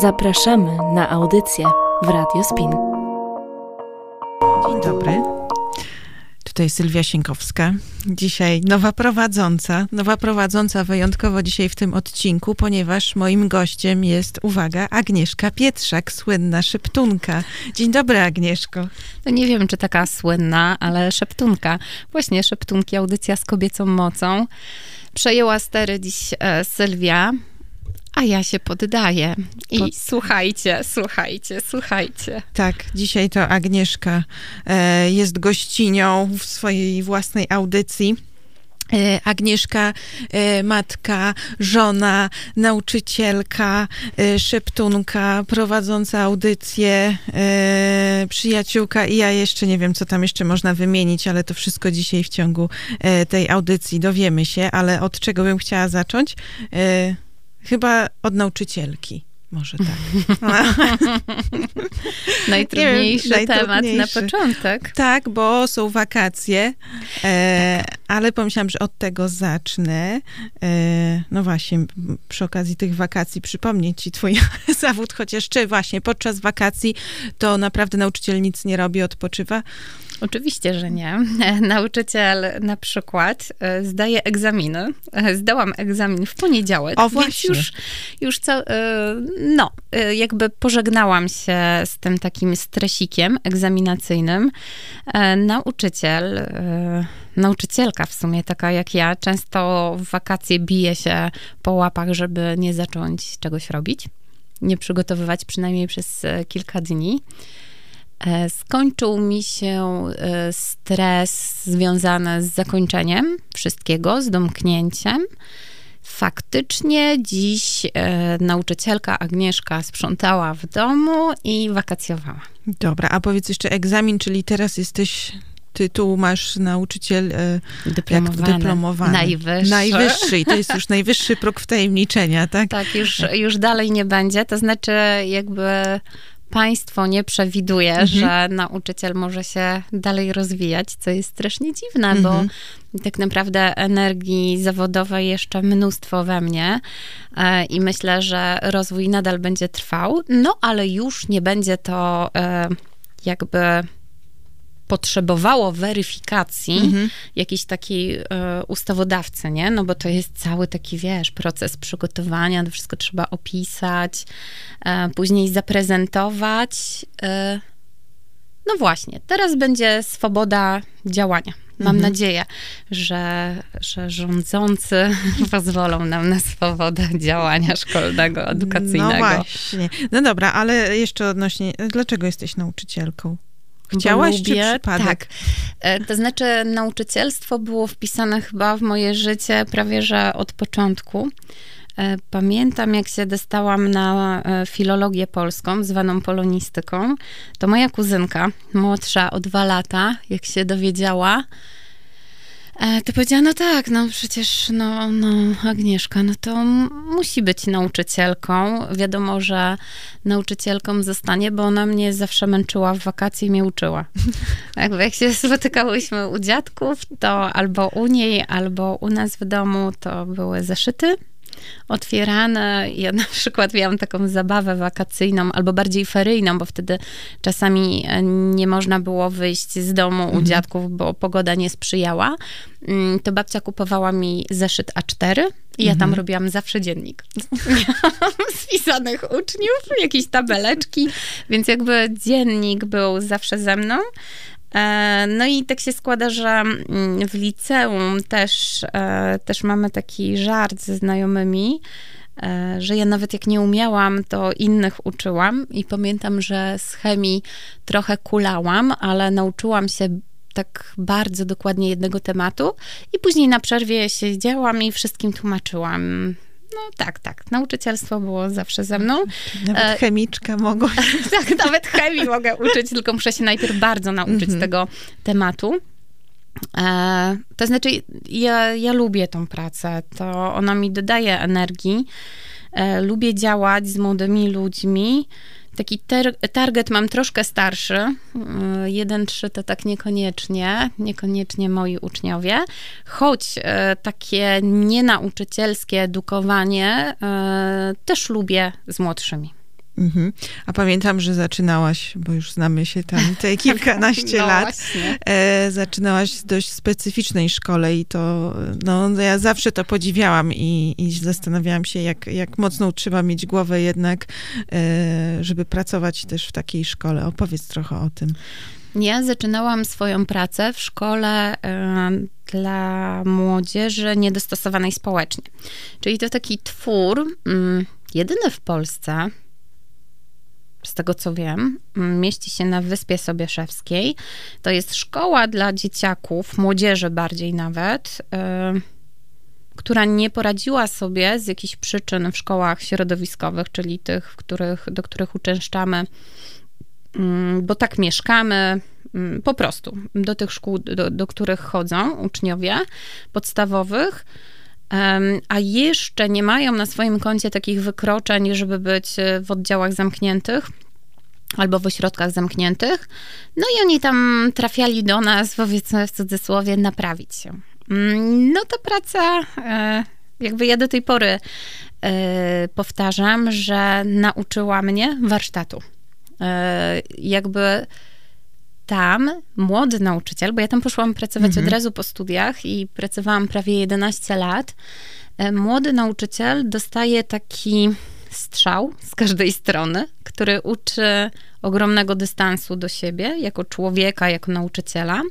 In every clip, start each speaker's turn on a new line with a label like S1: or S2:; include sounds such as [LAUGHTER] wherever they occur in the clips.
S1: Zapraszamy na audycję w Radio Spin.
S2: Dzień dobry. Tutaj Sylwia Sienkowska. Dzisiaj nowa prowadząca. Nowa prowadząca wyjątkowo dzisiaj w tym odcinku, ponieważ moim gościem jest, uwaga, Agnieszka Pietrzak, słynna szeptunka. Dzień dobry, Agnieszko.
S3: No nie wiem, czy taka słynna, ale szeptunka. Właśnie szeptunki, audycja z kobiecą mocą. Przejęła stery dziś e, Sylwia, a ja się poddaję. I Pod... słuchajcie, słuchajcie, słuchajcie.
S2: Tak, dzisiaj to Agnieszka e, jest gościnią w swojej własnej audycji. E, Agnieszka, e, matka, żona, nauczycielka, e, szeptunka, prowadząca audycję, przyjaciółka i ja jeszcze nie wiem, co tam jeszcze można wymienić, ale to wszystko dzisiaj w ciągu tej audycji dowiemy się, ale od czego bym chciała zacząć? Chyba od nauczycielki. Może tak. [LAUGHS] [LAUGHS]
S3: najtrudniejszy, wiem, temat na początek.
S2: Tak, bo są wakacje, e, tak. ale pomyślałam, że od tego zacznę. E, no właśnie, przy okazji tych wakacji przypomnieć ci twój [LAUGHS] zawód, chociaż czy właśnie podczas wakacji to naprawdę nauczyciel nic nie robi, odpoczywa.
S3: Oczywiście, że nie. Nauczyciel na przykład e, zdaje egzaminy. E, zdałam egzamin w poniedziałek.
S2: O, właśnie.
S3: już, już co, e, no, jakby pożegnałam się z tym takim stresikiem egzaminacyjnym. Nauczyciel, nauczycielka w sumie, taka jak ja, często w wakacje bije się po łapach, żeby nie zacząć czegoś robić. Nie przygotowywać przynajmniej przez kilka dni. E, skończył mi się e, stres związany z zakończeniem wszystkiego, z domknięciem. Faktycznie dziś e, nauczycielka Agnieszka sprzątała w domu i wakacjowała.
S2: Dobra, a powiedz jeszcze egzamin, czyli teraz jesteś tytuł masz nauczyciel
S3: dyplomowany. dyplomowany. Najwyższy.
S2: Najwyższy i to jest już [LAUGHS] najwyższy próg wtajemniczenia, tak?
S3: Tak, już, już dalej nie będzie. To znaczy jakby państwo nie przewiduje, mhm. że nauczyciel może się dalej rozwijać, co jest strasznie dziwne, mhm. bo tak naprawdę energii zawodowej jeszcze mnóstwo we mnie e, i myślę, że rozwój nadal będzie trwał, no ale już nie będzie to e, jakby potrzebowało weryfikacji mhm. jakiejś takiej e, ustawodawcy, nie? No bo to jest cały taki, wiesz, proces przygotowania, to wszystko trzeba opisać, e, później zaprezentować. E, no właśnie, teraz będzie swoboda działania. Mam mhm. nadzieję, że, że rządzący [LAUGHS] pozwolą nam na swobodę działania szkolnego, edukacyjnego.
S2: No właśnie. No dobra, ale jeszcze odnośnie, dlaczego jesteś nauczycielką? Chciałaś lubię, czy przypadek?
S3: Tak. E, to znaczy nauczycielstwo było wpisane chyba w moje życie prawie, że od początku. E, pamiętam, jak się dostałam na e, filologię polską, zwaną polonistyką, to moja kuzynka, młodsza o dwa lata, jak się dowiedziała, to powiedziała, no tak, no przecież, no, no Agnieszka, no to musi być nauczycielką. Wiadomo, że nauczycielką zostanie, bo ona mnie zawsze męczyła w wakacje i mnie uczyła. [LAUGHS] Jakby jak się spotykałyśmy u dziadków, to albo u niej, albo u nas w domu, to były zeszyty otwierane. Ja na przykład miałam taką zabawę wakacyjną, albo bardziej feryjną, bo wtedy czasami e, nie można było wyjść z domu u mhm. dziadków, bo pogoda nie sprzyjała. Mm, to babcia kupowała mi zeszyt A4 i ja tam mhm. robiłam zawsze dziennik. [LAUGHS] spisanych uczniów, jakieś tabeleczki, więc jakby dziennik był zawsze ze mną. E, no i tak się składa, że mm, w liceum też, e, też mamy taki żart ze znajomymi, e, że ja nawet jak nie umiałam, to innych uczyłam i pamiętam, że z chemii trochę kulałam, ale nauczyłam się tak bardzo dokładnie jednego tematu i później na przerwie siedziałam i wszystkim tłumaczyłam no tak, tak. Nauczycielstwo było zawsze ze mną.
S2: Nawet e, chemiczka mogą. [LAUGHS]
S3: tak, nawet chemii mogę uczyć, tylko muszę się najpierw bardzo nauczyć mhm. tego tematu. E, to znaczy, ja, ja lubię tą pracę. To ona mi dodaje energii. E, lubię działać z młodymi ludźmi. Taki target mam troszkę starszy. Y, jeden, trzy to tak niekoniecznie, niekoniecznie moi uczniowie, choć y, takie nienauczycielskie edukowanie y, też lubię z młodszymi.
S2: Mhm. A pamiętam, że zaczynałaś, bo już znamy się tam te [LAUGHS] kilkanaście
S3: no
S2: lat, e, zaczynałaś w dość specyficznej szkole i to, no ja zawsze to podziwiałam i, i zastanawiałam się, jak, jak mocno trzeba mieć głowę jednak, e, żeby pracować też w takiej szkole. Opowiedz trochę o tym.
S3: Ja zaczynałam swoją pracę w szkole y, dla młodzieży niedostosowanej społecznie. Czyli to taki twór, y, jedyny w Polsce, tego co wiem, mieści się na Wyspie Sobieszewskiej. To jest szkoła dla dzieciaków, młodzieży bardziej nawet, yy, która nie poradziła sobie z jakichś przyczyn w szkołach środowiskowych, czyli tych, w których, do których uczęszczamy, yy, bo tak mieszkamy, yy, po prostu do tych szkół, do, do których chodzą uczniowie podstawowych a jeszcze nie mają na swoim koncie takich wykroczeń, żeby być w oddziałach zamkniętych albo w ośrodkach zamkniętych. No i oni tam trafiali do nas, powiedzmy w cudzysłowie, naprawić się. Mm, no ta praca, e, jakby ja do tej pory e, powtarzam, że nauczyła mnie warsztatu. Jakby tam młody nauczyciel, bo ja tam poszłam pracować mhm. od razu po studiach i pracowałam prawie 11 lat. E, młody nauczyciel dostaje taki strzał z każdej strony, który uczy ogromnego dystansu do siebie jako człowieka, jako nauczyciela.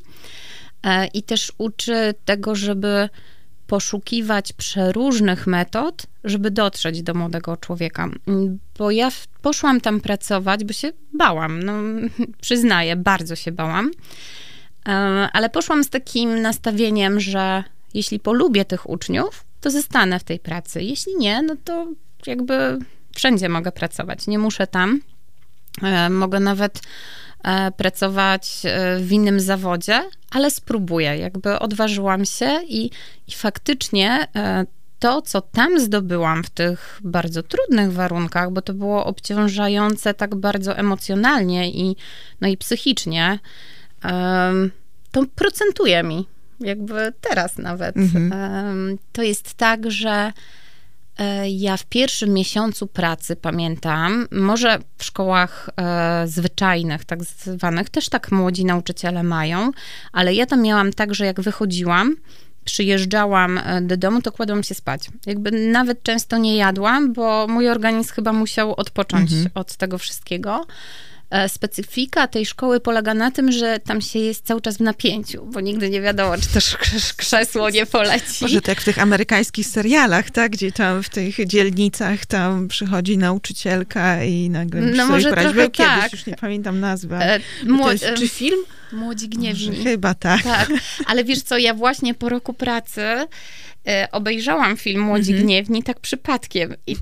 S3: E, I też uczy tego, żeby poszukiwać przeróżnych metod, żeby dotrzeć do młodego człowieka. Bo ja poszłam tam pracować, bo się bałam. No, [LAUGHS] przyznaję, bardzo się bałam. E, ale poszłam z takim nastawieniem, że jeśli polubię tych uczniów, to zostanę w tej pracy. Jeśli nie, no to jakby wszędzie mogę pracować. Nie muszę tam. E, mogę nawet E, pracować e, w innym zawodzie, ale spróbuję. Jakby odważyłam się i, i faktycznie to, co tam zdobyłam w tych bardzo trudnych warunkach, bo to było obciążające tak bardzo emocjonalnie i, no i psychicznie, to procentuje mi. Jakby teraz nawet. Mhm. To jest tak, że ja w pierwszym miesiącu pracy pamiętam, może w szkołach e, zwyczajnych, tak zwanych, też tak młodzi nauczyciele mają, ale ja tam miałam tak, że jak wychodziłam, przyjeżdżałam e, do domu, to kładłam się spać. Jakby nawet często nie jadłam, bo mój organizm chyba musiał odpocząć mhm. od tego wszystkiego. E, specyfika tej szkoły polega na tym, że tam się jest cały czas w napięciu, bo nigdy nie wiadomo, czy też krzesło nie poleci.
S2: Może tak jak w tych amerykańskich serialach, tak? Gdzie tam w tych dzielnicach tam przychodzi nauczycielka i nagle no może kiedyś, tak. już nie pamiętam nazwy. E, jest, czy film?
S3: Młodzi gniewni.
S2: Może, chyba tak.
S3: Tak, ale wiesz co, ja właśnie po roku pracy e, obejrzałam film Młodzi mm -hmm. Gniewni tak przypadkiem i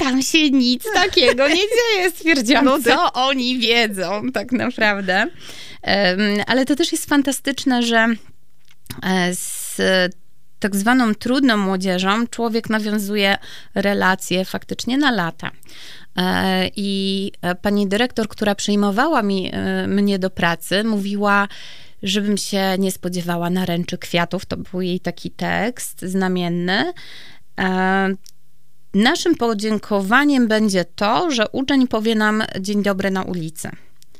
S3: tam się nic takiego nie dzieje. Stwierdziłam, no co oni wiedzą tak naprawdę. Ale to też jest fantastyczne, że e, z tak zwaną trudną młodzieżą człowiek nawiązuje relacje faktycznie na lata. E, I e, pani dyrektor, która przyjmowała mi, mnie do pracy, mówiła, żebym się nie spodziewała naręczy kwiatów. To był jej taki tekst znamienny. Naszym podziękowaniem będzie to, że uczeń powie nam dzień dobry na ulicy.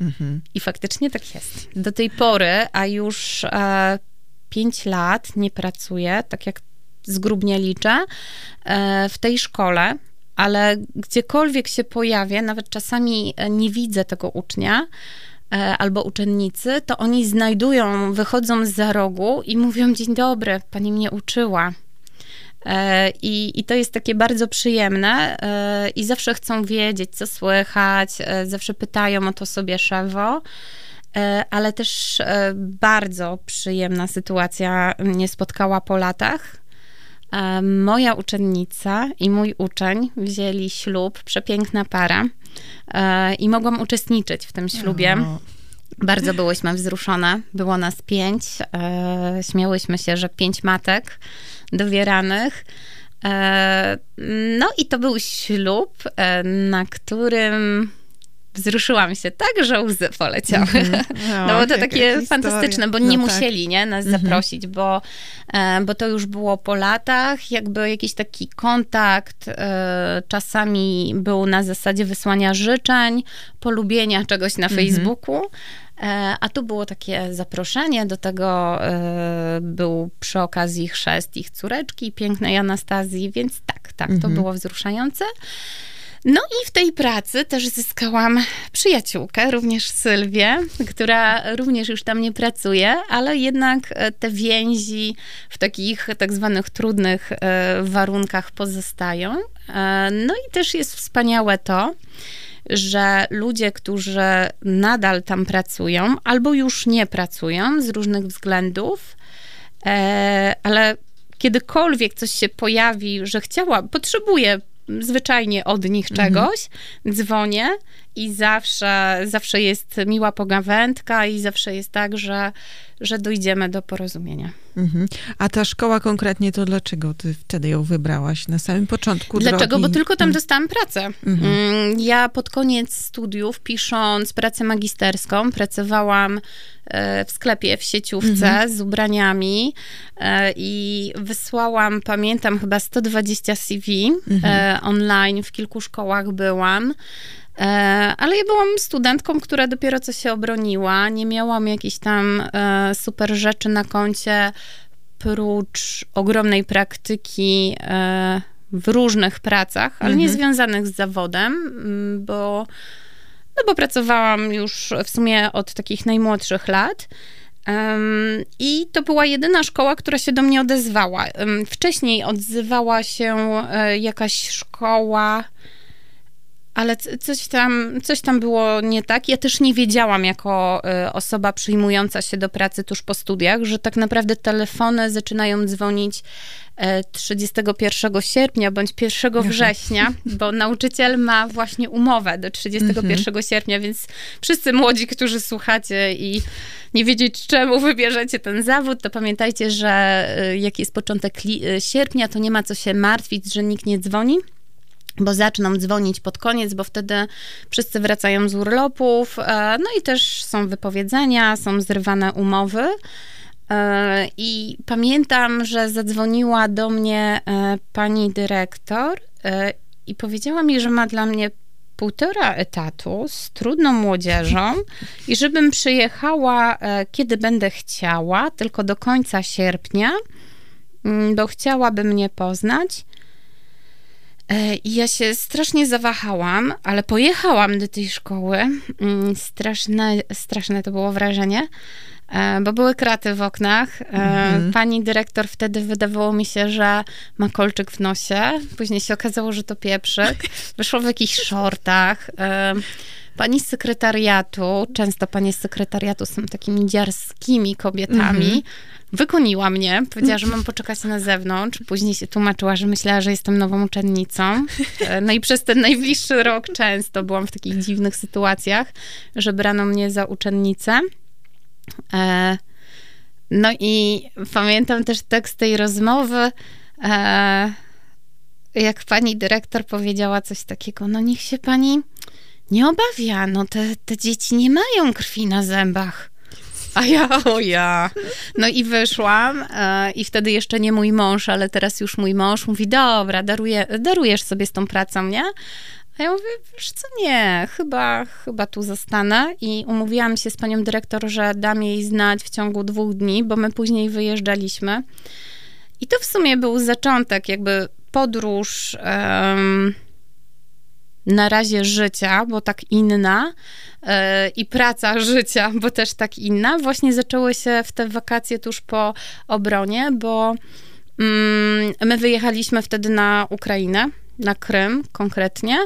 S3: Mhm. I faktycznie tak jest. Do tej pory, a już e, pięć lat nie pracuję, tak jak zgrubnie liczę, e, w tej szkole, ale gdziekolwiek się pojawię, nawet czasami nie widzę tego ucznia, e, albo uczennicy, to oni znajdują, wychodzą z za rogu i mówią: Dzień dobry, pani mnie uczyła. E, I, I to jest takie bardzo przyjemne e, i zawsze chcą wiedzieć, co słychać, e, zawsze pytają o to sobie szewo. Ale też bardzo przyjemna sytuacja mnie spotkała po latach. Moja uczennica i mój uczeń wzięli ślub, przepiękna para, i mogłam uczestniczyć w tym ślubie. Bardzo byłyśmy wzruszone. Było nas pięć. Śmiałyśmy się, że pięć matek dowieranych. E, no i to był ślub, e, na którym wzruszyłam się tak, że łzy poleciały. Mm-hmm. [LAUGHS] No, no bo to takie fantastyczne, bo nie no tak. musieli nie, nas mm-hmm. zaprosić, bo, e, bo to już było po latach, jakby jakiś taki kontakt e, czasami był na zasadzie wysłania życzeń, polubienia czegoś na mm-hmm. Facebooku, e, a tu było takie zaproszenie, do tego był przy okazji chrzest ich córeczki, pięknej Anastazji, więc tak, tak, to mhm. było wzruszające. No i w tej pracy też zyskałam przyjaciółkę, również Sylwię, która również już tam nie pracuje, ale jednak e, te więzi w takich tak zwanych trudnych e, warunkach pozostają. E, no i też jest wspaniałe to, że ludzie, którzy nadal tam pracują, albo już nie pracują z różnych względów, ale kiedykolwiek coś się pojawi, że chciała, potrzebuje zwyczajnie od nich mhm. czegoś, mhm. dzwonię i zawsze, zawsze jest miła pogawędka i zawsze jest tak, że, że dojdziemy do porozumienia.
S2: Mhm. A ta szkoła konkretnie to dlaczego ty wtedy ją wybrałaś na samym początku
S3: Dlaczego?
S2: Drogi?
S3: Bo tylko tam mhm. dostałam pracę. Mhm. Mm, ja pod koniec studiów, pisząc pracę magisterską, pracowałam e, w sklepie, w sieciówce mhm. z ubraniami e, i wysłałam, pamiętam, chyba 120 CV mhm. E, online, w kilku szkołach byłam. E, ale ja byłam studentką, która dopiero co się obroniła. Nie miałam jakichś tam e, super rzeczy na koncie, prócz ogromnej praktyki e, w różnych pracach, ale nie mhm. związanych z zawodem, mm, bo, no bo pracowałam już w sumie od takich najmłodszych lat. I to była jedyna szkoła, która się do mnie odezwała. Wcześniej odzywała się jakaś szkoła ale coś tam, coś tam było nie tak. Ja też nie wiedziałam, jako y, osoba przyjmująca się do pracy tuż po studiach, że tak naprawdę telefony zaczynają dzwonić 31 e, sierpnia bądź 1 września, bo nauczyciel ma właśnie umowę do 31 mhm. sierpnia, więc wszyscy młodzi, którzy słuchacie i nie wiedzieć, czemu wybierzecie ten zawód, to pamiętajcie, że y, jak jest początek y, sierpnia, to nie ma co się martwić, że nikt nie dzwoni bo zaczną dzwonić pod koniec, bo wtedy wszyscy wracają z urlopów, e, no i też są wypowiedzenia, są zrywane umowy. E, I pamiętam, że zadzwoniła do mnie e, pani dyrektor i powiedziała mi, że ma dla mnie półtora etatu z trudną młodzieżą i żebym przyjechała, kiedy będę chciała, tylko do końca sierpnia, mm, bo chciałaby mnie poznać. E, I ja się strasznie zawahałam, ale pojechałam do tej szkoły. Mm, straszne, straszne to było wrażenie, e, bo były kraty w oknach. Mm-hmm. Pani dyrektor wtedy wydawało mi się, że ma kolczyk w nosie. Później się okazało, że to pieprzyk. [LAUGHS] Wyszło w jakichś shortach. Pani z sekretariatu, często panie z sekretariatu są takimi dziarskimi kobietami, mm-hmm Wykoniła mnie, powiedziała, że mam poczekać na zewnątrz. Później się tłumaczyła, że myślała, że jestem nową uczennicą. E, no i przez ten najbliższy rok często byłam w takich dziwnych sytuacjach, że brano mnie za uczennicę. E, no i pamiętam też tekst tej rozmowy, e, jak pani dyrektor powiedziała coś takiego, no niech się pani nie obawia, no te, te dzieci nie mają krwi na zębach. A ja, o ja. No i wyszłam e, i wtedy jeszcze nie mój mąż, ale teraz już mój mąż mówi, dobra, daruję, darujesz sobie z tą pracą, nie? A ja mówię, wiesz co, nie, chyba, chyba tu zostanę i umówiłam się z panią dyrektor, że dam jej znać w ciągu dwóch dni, bo my później wyjeżdżaliśmy. I to w sumie był zaczątek, jakby podróż um, na razie życia, bo tak inna, E, i praca [LAUGHS] życia, bo też tak inna, właśnie zaczęły się w te wakacje tuż po obronie, bo mm, my wyjechaliśmy wtedy na Ukrainę, na Krym konkretnie.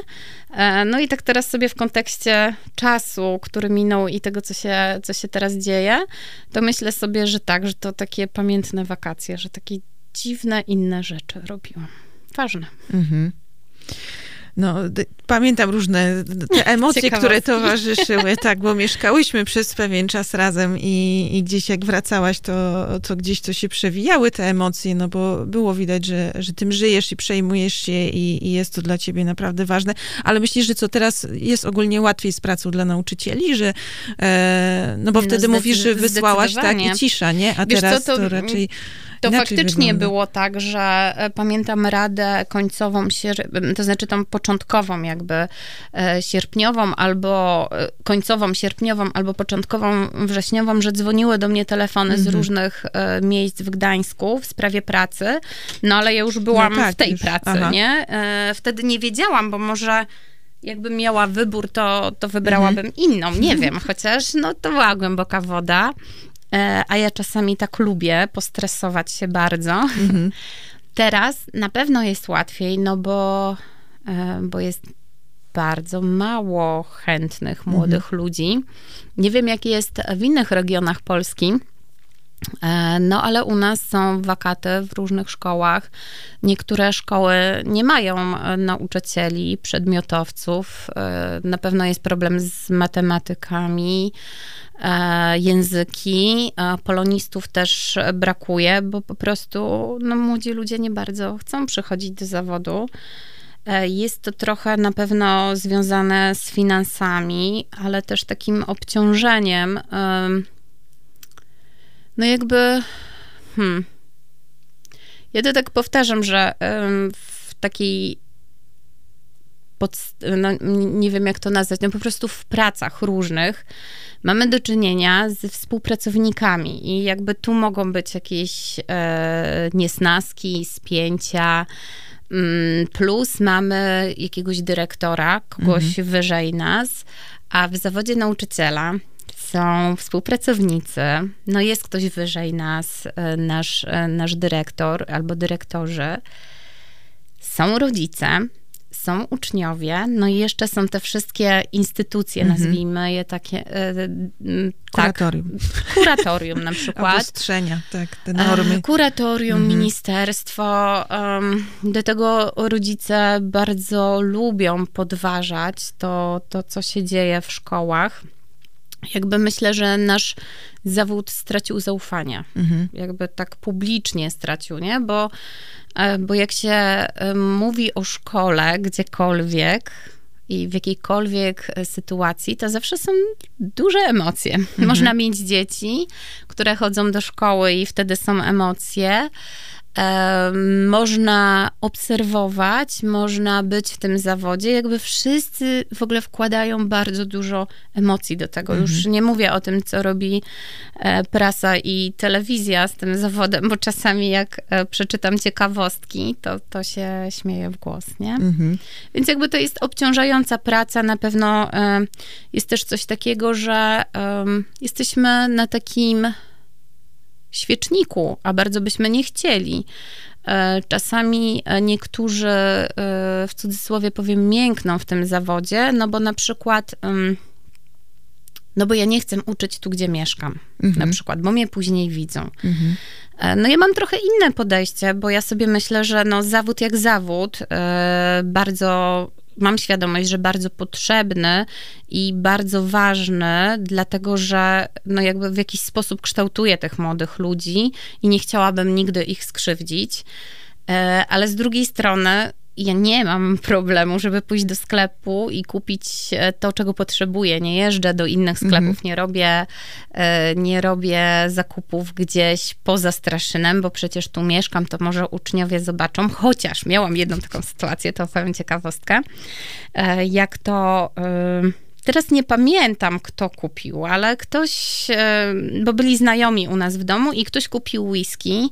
S3: E, no i tak teraz sobie w kontekście czasu, który minął i tego, co się, co się teraz dzieje, to myślę sobie, że tak, że to takie pamiętne wakacje, że takie dziwne, inne rzeczy robiłam. Ważne. Mhm.
S2: No, pamiętam różne te [LAUGHS] emocje, które [LAUGHS] towarzyszyły, tak, bo mieszkałyśmy przez pewien czas razem i, i gdzieś jak wracałaś, to, to gdzieś to się przewijały te emocje, no bo było widać, że, że tym żyjesz i przejmujesz się i, i jest to dla ciebie naprawdę ważne. Ale myślisz, że co teraz jest ogólnie łatwiej z pracą dla nauczycieli, że e, no bo no wtedy mówisz, że wysłałaś tak i cisza, nie? A Wiesz teraz co, to, to raczej
S3: to faktycznie wygląda. było tak, że e, pamiętam radę końcową, to znaczy tą początkową jakby e, sierpniową albo e, końcową sierpniową albo początkową wrześniową, że dzwoniły do mnie telefony mhm. z różnych miejsc w Gdańsku w sprawie pracy, no ale ja już byłam no tak, w tej już. pracy, Aha. nie? Wtedy nie wiedziałam, bo może jakbym miała wybór, to, to wybrałabym mhm. inną, nie wiem, chociaż no to była głęboka woda. E, a ja czasami tak lubię postresować się bardzo. Mhm. [LAUGHS] Teraz na pewno jest łatwiej, no bo, e, bo jest bardzo mało chętnych młodych mhm. ludzi. Nie wiem, jak jest w innych regionach Polski. E, no, ale u nas są wakaty w różnych szkołach. Niektóre szkoły nie mają nauczycieli, przedmiotowców. Na pewno jest problem z matematykami. E, języki. Polonistów też brakuje, bo po prostu no, młodzi ludzie nie bardzo chcą przychodzić do zawodu. E, jest to trochę na pewno związane z finansami, ale też takim obciążeniem. No jakby. Hmm. Ja to tak powtarzam, że w takiej pod, no, nie wiem jak to nazwać, no po prostu w pracach różnych mamy do czynienia ze współpracownikami i jakby tu mogą być jakieś e, niesnaski, spięcia, mm, plus mamy jakiegoś dyrektora, kogoś mhm. wyżej nas, a w zawodzie nauczyciela są współpracownicy, no jest ktoś wyżej nas, e, nasz, e, nasz dyrektor albo dyrektorzy, są rodzice, są uczniowie, no i jeszcze są te wszystkie instytucje, -hmm. nazwijmy je takie. E,
S2: kuratorium.
S3: Tak, kuratorium na [LAUGHS] przykład.
S2: Obostrzenia, tak, te normy.
S3: Kuratorium, -hmm. ministerstwo. Do tego rodzice bardzo lubią podważać to, to, co się dzieje w szkołach. Jakby myślę, że nasz zawód stracił zaufania. Mhm. Jakby tak publicznie stracił, nie? Bo E, bo jak się e, mówi o szkole gdziekolwiek, i w jakiejkolwiek e, sytuacji, to zawsze są duże emocje. Mhm. Można mieć dzieci, które chodzą do szkoły i wtedy są emocje można obserwować, można być w tym zawodzie. Jakby wszyscy w ogóle wkładają bardzo dużo emocji do tego. Mhm. Już nie mówię o tym, co robi e, prasa i telewizja z tym zawodem, bo czasami jak e, przeczytam ciekawostki, to, to się śmieję w głos, nie? Mhm. Więc jakby to jest obciążająca praca. Na pewno jest też coś takiego, że jesteśmy na takim świeczniku, a bardzo byśmy nie chcieli. E, czasami e, niektórzy, e, w cudzysłowie powiem, miękną w tym zawodzie, no bo na przykład, no bo ja nie chcę uczyć tu, gdzie mieszkam, mhm. na przykład, bo mnie później widzą. Mhm. No ja mam trochę inne podejście, bo ja sobie myślę, że no zawód jak zawód, bardzo mam świadomość, że bardzo potrzebny i bardzo ważny, dlatego że no jakby w jakiś sposób kształtuje tych młodych ludzi i nie chciałabym nigdy ich skrzywdzić. E, ale z drugiej strony, ja nie mam problemu, żeby pójść do sklepu i kupić e, to, czego potrzebuję. Nie jeżdżę do innych sklepów, mhm. nie robię, e, nie robię zakupów gdzieś poza Straszynem, bo przecież tu mieszkam, to może uczniowie zobaczą, chociaż miałam jedną taką sytuację, to powiem ciekawostkę, e, jak to Teraz nie pamiętam, kto kupił, ale ktoś, e, bo byli znajomi u nas w domu i ktoś kupił whisky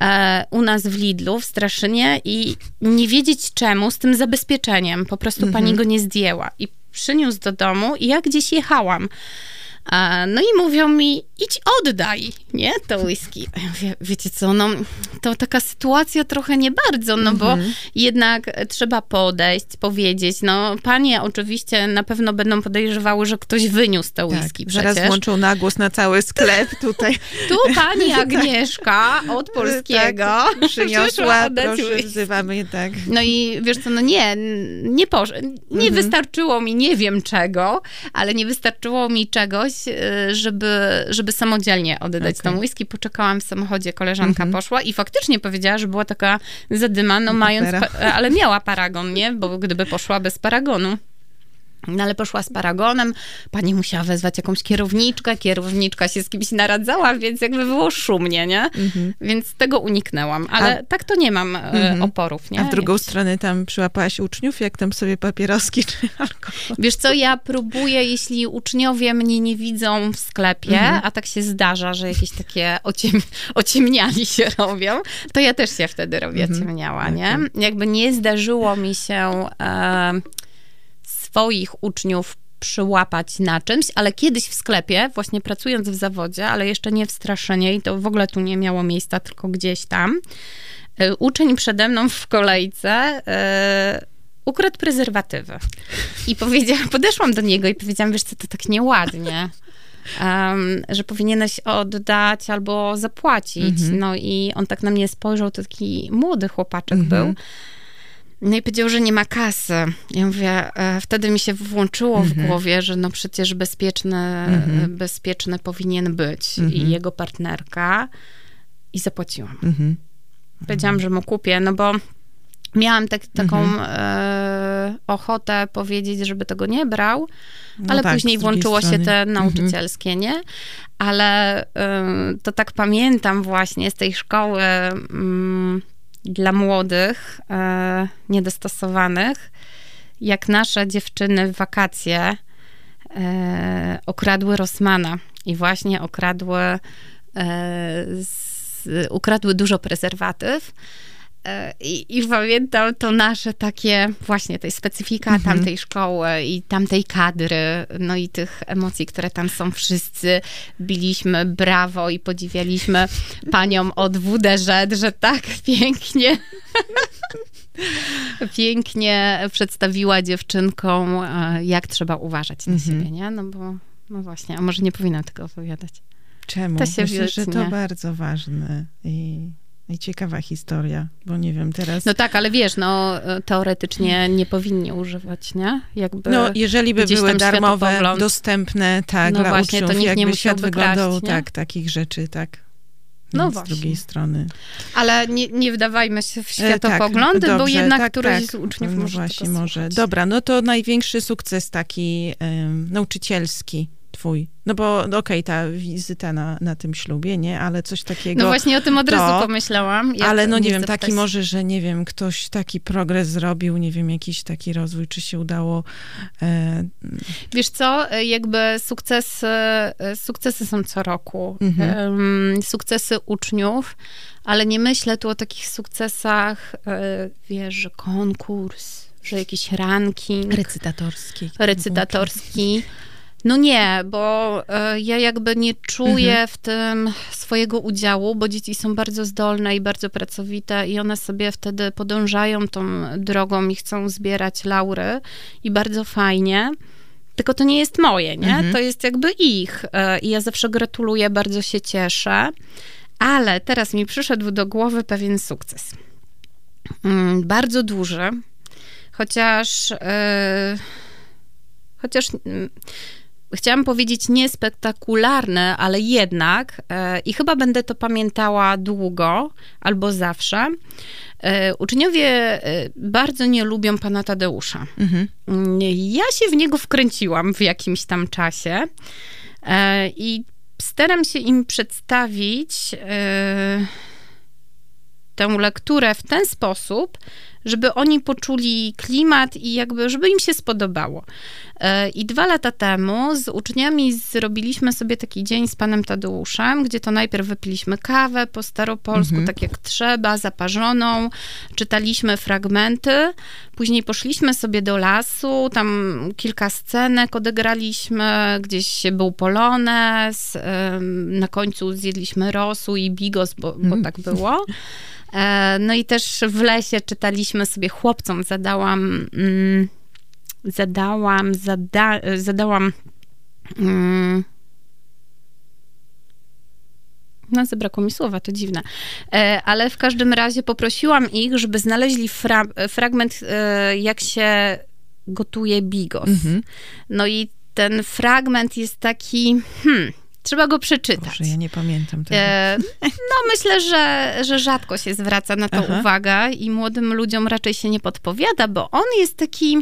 S3: e, u nas w Lidlu w Straszynie i nie wiedzieć czemu z tym zabezpieczeniem. Po prostu mhm. pani go nie zdjęła i przyniósł do domu i ja gdzieś jechałam No i mówią mi, idź oddaj, nie, to whisky. A ja mówię, wiecie co, no to taka sytuacja trochę nie bardzo, no bo
S2: Mhm.
S3: jednak trzeba podejść, powiedzieć, no panie oczywiście na pewno będą podejrzewały, że ktoś wyniósł te
S2: Tak,
S3: whisky
S2: zaraz
S3: przecież.
S2: włączą nagłos na cały sklep [LAUGHS] tutaj.
S3: Tu pani Agnieszka od [LAUGHS] polskiego
S2: Tak, przyniosła, proszę, wzywamy, tak.
S3: No i wiesz co, no nie, nie posz... nie
S2: Mhm.
S3: wystarczyło mi nie wiem czego, ale nie wystarczyło mi czegoś, żeby, żeby samodzielnie oddać
S2: Okej.
S3: tą whisky. Poczekałam w samochodzie, koleżanka
S2: Mhm.
S3: poszła i faktycznie powiedziała, że była taka zadyma, no mając, ale miała paragon, nie? Bo gdyby poszła bez paragonu, no ale poszła z paragonem, pani musiała wezwać jakąś kierowniczkę, kierowniczka się z kimś naradzała, więc jakby było szumnie, nie?
S2: Mhm.
S3: Więc tego uniknęłam, ale tak to nie mam e,
S2: Mhm.
S3: oporów, nie?
S2: A w drugą stronę tam przyłapałaś uczniów, jak tam sobie papieroski czy alkohol?
S3: Wiesz co, ja próbuję, jeśli uczniowie mnie nie widzą w sklepie,
S2: Mhm.
S3: a tak się zdarza, że jakieś takie ociem, ociemniali się [LAUGHS] robią, to ja też się wtedy robię
S2: Mhm.
S3: ciemniała, nie?
S2: Okej.
S3: Jakby nie zdarzyło mi się e, swoich uczniów przyłapać na czymś, ale kiedyś w sklepie, właśnie pracując w zawodzie, ale jeszcze nie w Straszynie i to w ogóle tu nie miało miejsca, tylko gdzieś tam, e, uczeń przede mną w kolejce e, ukradł prezerwatywy. I powiedziałam, [LAUGHS] podeszłam do niego i powiedziałam, wiesz co, to tak nieładnie. em, że powinieneś oddać albo zapłacić.
S2: Mhm.
S3: No i on tak na mnie spojrzał, to taki młody chłopaczek
S2: Mhm.
S3: był. No i powiedział, że nie ma kasy. Ja mówię, e, wtedy mi się włączyło w
S2: Mhm.
S3: głowie, że no przecież bezpieczny,
S2: Mhm.
S3: bezpieczny powinien być
S2: Mhm.
S3: i jego partnerka. I zapłaciłam.
S2: Mhm.
S3: Powiedziałam, że mu kupię, no bo miałam tak, taką
S2: Mhm.
S3: e, ochotę powiedzieć, żeby tego nie brał,
S2: No
S3: ale
S2: tak,
S3: później włączyło się
S2: strony.
S3: te
S2: Mhm.
S3: nauczycielskie, nie? Ale y, to tak pamiętam właśnie z tej szkoły mm, dla młodych, e, niedostosowanych, jak nasze dziewczyny w wakacje e, okradły Rosmana i właśnie okradły, e, z, ukradły dużo prezerwatyw. E, I, I pamiętam to nasze takie, właśnie tej specyfika
S2: Mhm.
S3: tamtej szkoły i tamtej kadry, no i tych emocji, które tam są. Wszyscy biliśmy brawo i podziwialiśmy panią od WDŻ, że tak pięknie [LAUGHS] pięknie przedstawiła dziewczynkom, e, jak trzeba uważać na
S2: Mhm.
S3: siebie, nie? No bo, no właśnie, a może nie powinnam tego opowiadać.
S2: Czemu?
S3: To się
S2: Myślę, że to bardzo ważne i, i ciekawa historia, bo nie wiem, teraz...
S3: No tak, ale wiesz, no teoretycznie nie powinni używać, nie? Jakby...
S2: No, jeżeli by były darmowe, dostępne, tak,
S3: No
S2: dla
S3: właśnie, to
S2: uczniów,
S3: nikt nie
S2: świat wyglądał,
S3: kraść, nie?
S2: tak, takich rzeczy, tak.
S3: No
S2: Więc
S3: właśnie.
S2: Z drugiej strony.
S3: Ale nie, nie wdawajmy się w
S2: E,
S3: światopoglądy, bo
S2: dobrze,
S3: jednak
S2: tak,
S3: któryś
S2: tak.
S3: z uczniów
S2: no
S3: może
S2: właśnie, może. Dobra, no to największy sukces taki em, nauczycielski twój. No bo no okej, ta wizyta na, na tym ślubie, nie? Ale coś takiego...
S3: No właśnie o tym od
S2: to,
S3: razu pomyślałam. jak
S2: ale no nie wiem,
S3: zapytać.
S2: taki może, że nie wiem, ktoś taki progres zrobił, nie wiem, jakiś taki rozwój, czy się udało... E,
S3: Wiesz co, jakby sukcesy, sukcesy są co roku.
S2: Mhm.
S3: Sukcesy uczniów, ale nie myślę tu o takich sukcesach, e, wiesz, że konkurs, że jakiś ranking
S2: recytatorski.
S3: recytatorski. No nie, bo e, ja jakby nie czuję
S2: Mhm.
S3: w tym swojego udziału, bo dzieci są bardzo zdolne i bardzo pracowite i one sobie wtedy podążają tą drogą i chcą zbierać laury i bardzo fajnie. Tylko to nie jest moje, nie?
S2: Mhm.
S3: To jest jakby ich. E, I ja zawsze gratuluję, bardzo się cieszę. Ale teraz mi przyszedł do głowy pewien sukces. Mm, Bardzo duży, chociaż. e, chociaż. Chciałam powiedzieć niespektakularny, ale jednak, e, i chyba będę to pamiętała długo albo zawsze. E, uczniowie e, bardzo nie lubią pana Tadeusza.
S2: Mhm.
S3: Ja się w niego wkręciłam w jakimś tam czasie e, i staram się im przedstawić e, tę lekturę w ten sposób, żeby oni poczuli klimat i jakby, żeby im się spodobało. E, I dwa lata temu z uczniami zrobiliśmy sobie taki dzień z panem Tadeuszem, gdzie to najpierw wypiliśmy kawę po staropolsku, mhm. tak jak trzeba, zaparzoną, czytaliśmy fragmenty, później poszliśmy sobie do lasu, tam kilka scenek odegraliśmy, gdzieś był polonez, na końcu zjedliśmy rosół i bigos, bo, bo mhm. tak było. [LAUGHS] E, no i też w lesie czytaliśmy sobie chłopcom, zadałam, mm, zadałam, zada, zadałam mm, no, zabrakło mi słowa, to dziwne. E, ale w każdym razie poprosiłam ich, żeby znaleźli fra fragment, e, jak się gotuje bigos. Mhm. No i ten fragment jest taki, hmm, Trzeba go przeczytać.
S2: Boże, ja nie pamiętam tego. E,
S3: no myślę, że, że rzadko się zwraca na to Aha. uwaga i młodym ludziom raczej się nie podpowiada, bo on jest taki...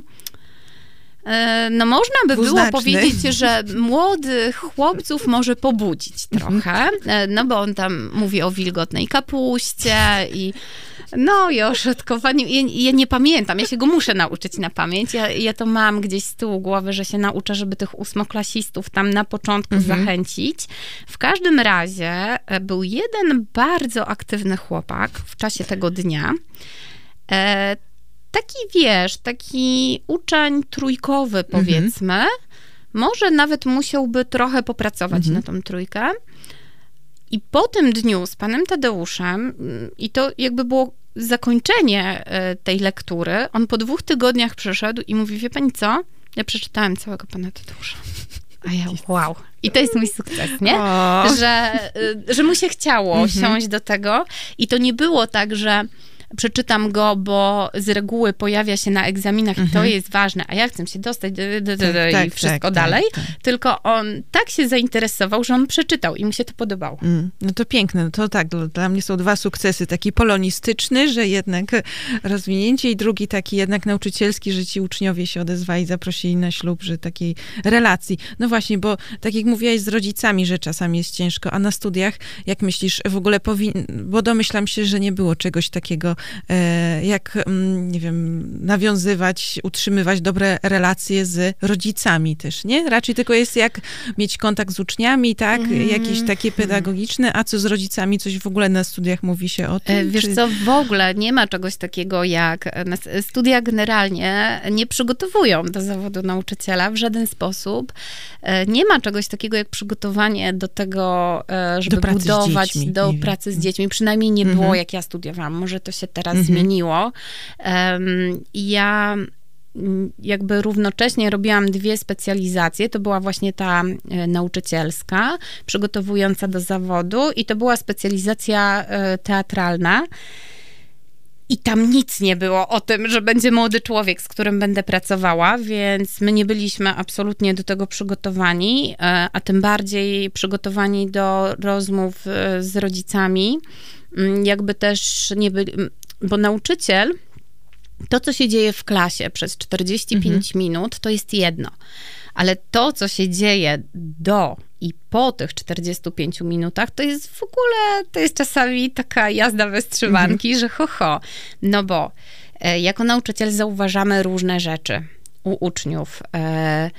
S3: E, no można by było powiedzieć, że młodych chłopców może pobudzić mhm. trochę, e, no bo on tam mówi o wilgotnej kapuście i no i o szatkowaniu. Ja, ja, nie pamiętam, ja się go muszę nauczyć na pamięć. Ja, ja to mam gdzieś z tyłu głowy, że się nauczę, żeby tych ósmoklasistów tam na początku mhm. zachęcić. W każdym razie e, był jeden bardzo aktywny chłopak w czasie tego dnia. E, taki, wiesz, taki uczeń trójkowy, mhm. powiedzmy. Mhm. Może nawet musiałby trochę popracować mhm. na tą trójkę. I po tym dniu z panem Tadeuszem, mm, i to jakby było zakończenie e, tej lektury, on po dwóch tygodniach przyszedł i mówi, wie pani co? Ja przeczytałem całego pana Tadeusza. A ja, wow. I to jest mój sukces, nie? Że, e, że mu się chciało mhm. siąść do tego. I to nie było tak, że przeczytam go, bo z reguły pojawia się na egzaminach mhm. i to mhm. jest ważne, a ja chcę się dostać d, d, d, tak, i tak, wszystko tak, dalej. Tak, tak. Tylko on tak się zainteresował, że on przeczytał i mu się to podobało. Mm,
S2: no to piękne, no to tak, dla mnie są dwa sukcesy. Taki polonistyczny, że jednak rozwinięcie i drugi taki jednak nauczycielski, że ci uczniowie się odezwali, zaprosili na ślub, że takiej relacji. No właśnie, bo tak jak mówiłaś z rodzicami, że czasami jest ciężko, a na studiach, jak myślisz, w ogóle powin... bo domyślam się, że nie było czegoś takiego jak, mm, nie wiem, nawiązywać, utrzymywać dobre relacje z rodzicami też, nie? Raczej tylko jest jak mieć kontakt z uczniami, tak? Mm. Jakieś takie pedagogiczne, a co z rodzicami? Coś w ogóle na studiach mówi się o tym?
S3: E, wiesz czy... co, w ogóle nie ma czegoś takiego jak... Studia generalnie nie przygotowują do zawodu nauczyciela w żaden sposób. E, nie ma czegoś takiego jak przygotowanie do tego, żeby do budować dziećmi, do pracy z dziećmi. Przynajmniej nie było, mm -hmm. jak ja studiowałam. Może to się teraz mhm. zmieniło. Ja mm, jakby równocześnie robiłam dwie specjalizacje. To była właśnie ta e, nauczycielska, przygotowująca do zawodu, i to była specjalizacja e, teatralna. I tam nic nie było o tym, że będzie młody człowiek, z którym będę pracowała, więc my nie byliśmy absolutnie do tego przygotowani, e, a tym bardziej przygotowani do rozmów z rodzicami. Mm, jakby też nie byli, bo nauczyciel, to co się dzieje w klasie przez 45 mhm. minut, to jest jedno. Ale to, co się dzieje do i po tych 45 minutach, to jest w ogóle, to jest czasami taka jazda bez trzymanki, mhm. że ho, ho. No bo e, jako nauczyciel zauważamy różne rzeczy u uczniów. E,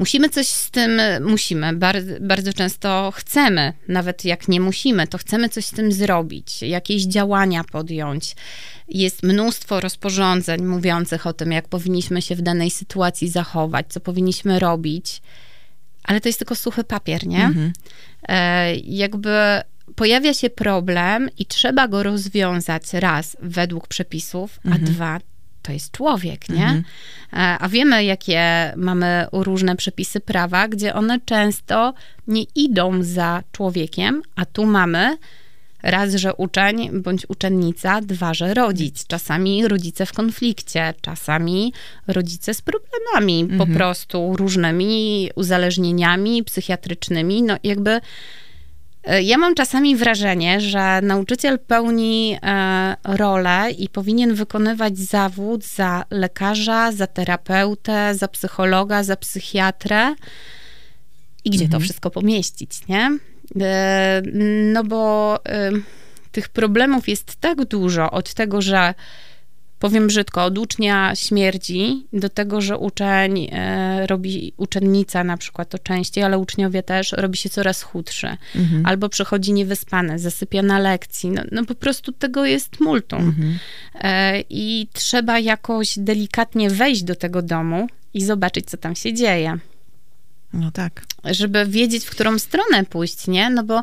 S3: Musimy coś z tym, musimy, bardzo, bardzo często chcemy, nawet jak nie musimy, to chcemy coś z tym zrobić, jakieś działania podjąć. Jest mnóstwo rozporządzeń mówiących o tym, jak powinniśmy się w danej sytuacji zachować, co powinniśmy robić, ale to jest tylko suchy papier, nie? Mhm. E, jakby pojawia się problem i trzeba go rozwiązać raz według przepisów, mhm. a dwa to jest człowiek, nie? Mhm. E, a wiemy, jakie mamy różne przepisy prawa, gdzie one często nie idą za człowiekiem, a tu mamy raz, że uczeń bądź uczennica, dwa, że rodzic. Czasami rodzice w konflikcie, czasami rodzice z problemami, mhm. po prostu różnymi uzależnieniami psychiatrycznymi. No jakby ja mam czasami wrażenie, że nauczyciel pełni e, rolę i powinien wykonywać zawód za lekarza, za terapeutę, za psychologa, za psychiatrę. I gdzie mhm. to wszystko pomieścić, nie? E, no bo tych problemów jest tak dużo od tego, że powiem brzydko, od ucznia śmierdzi do tego, że uczeń e, robi, uczennica na przykład to częściej, ale uczniowie też, robi się coraz chudszy. Mhm. Albo przychodzi niewyspany, zasypia na lekcji. No, no po prostu tego jest multum. Mhm. E, I trzeba jakoś delikatnie wejść do tego domu i zobaczyć, co tam się dzieje.
S2: No tak.
S3: Żeby wiedzieć, w którą stronę pójść, nie? No bo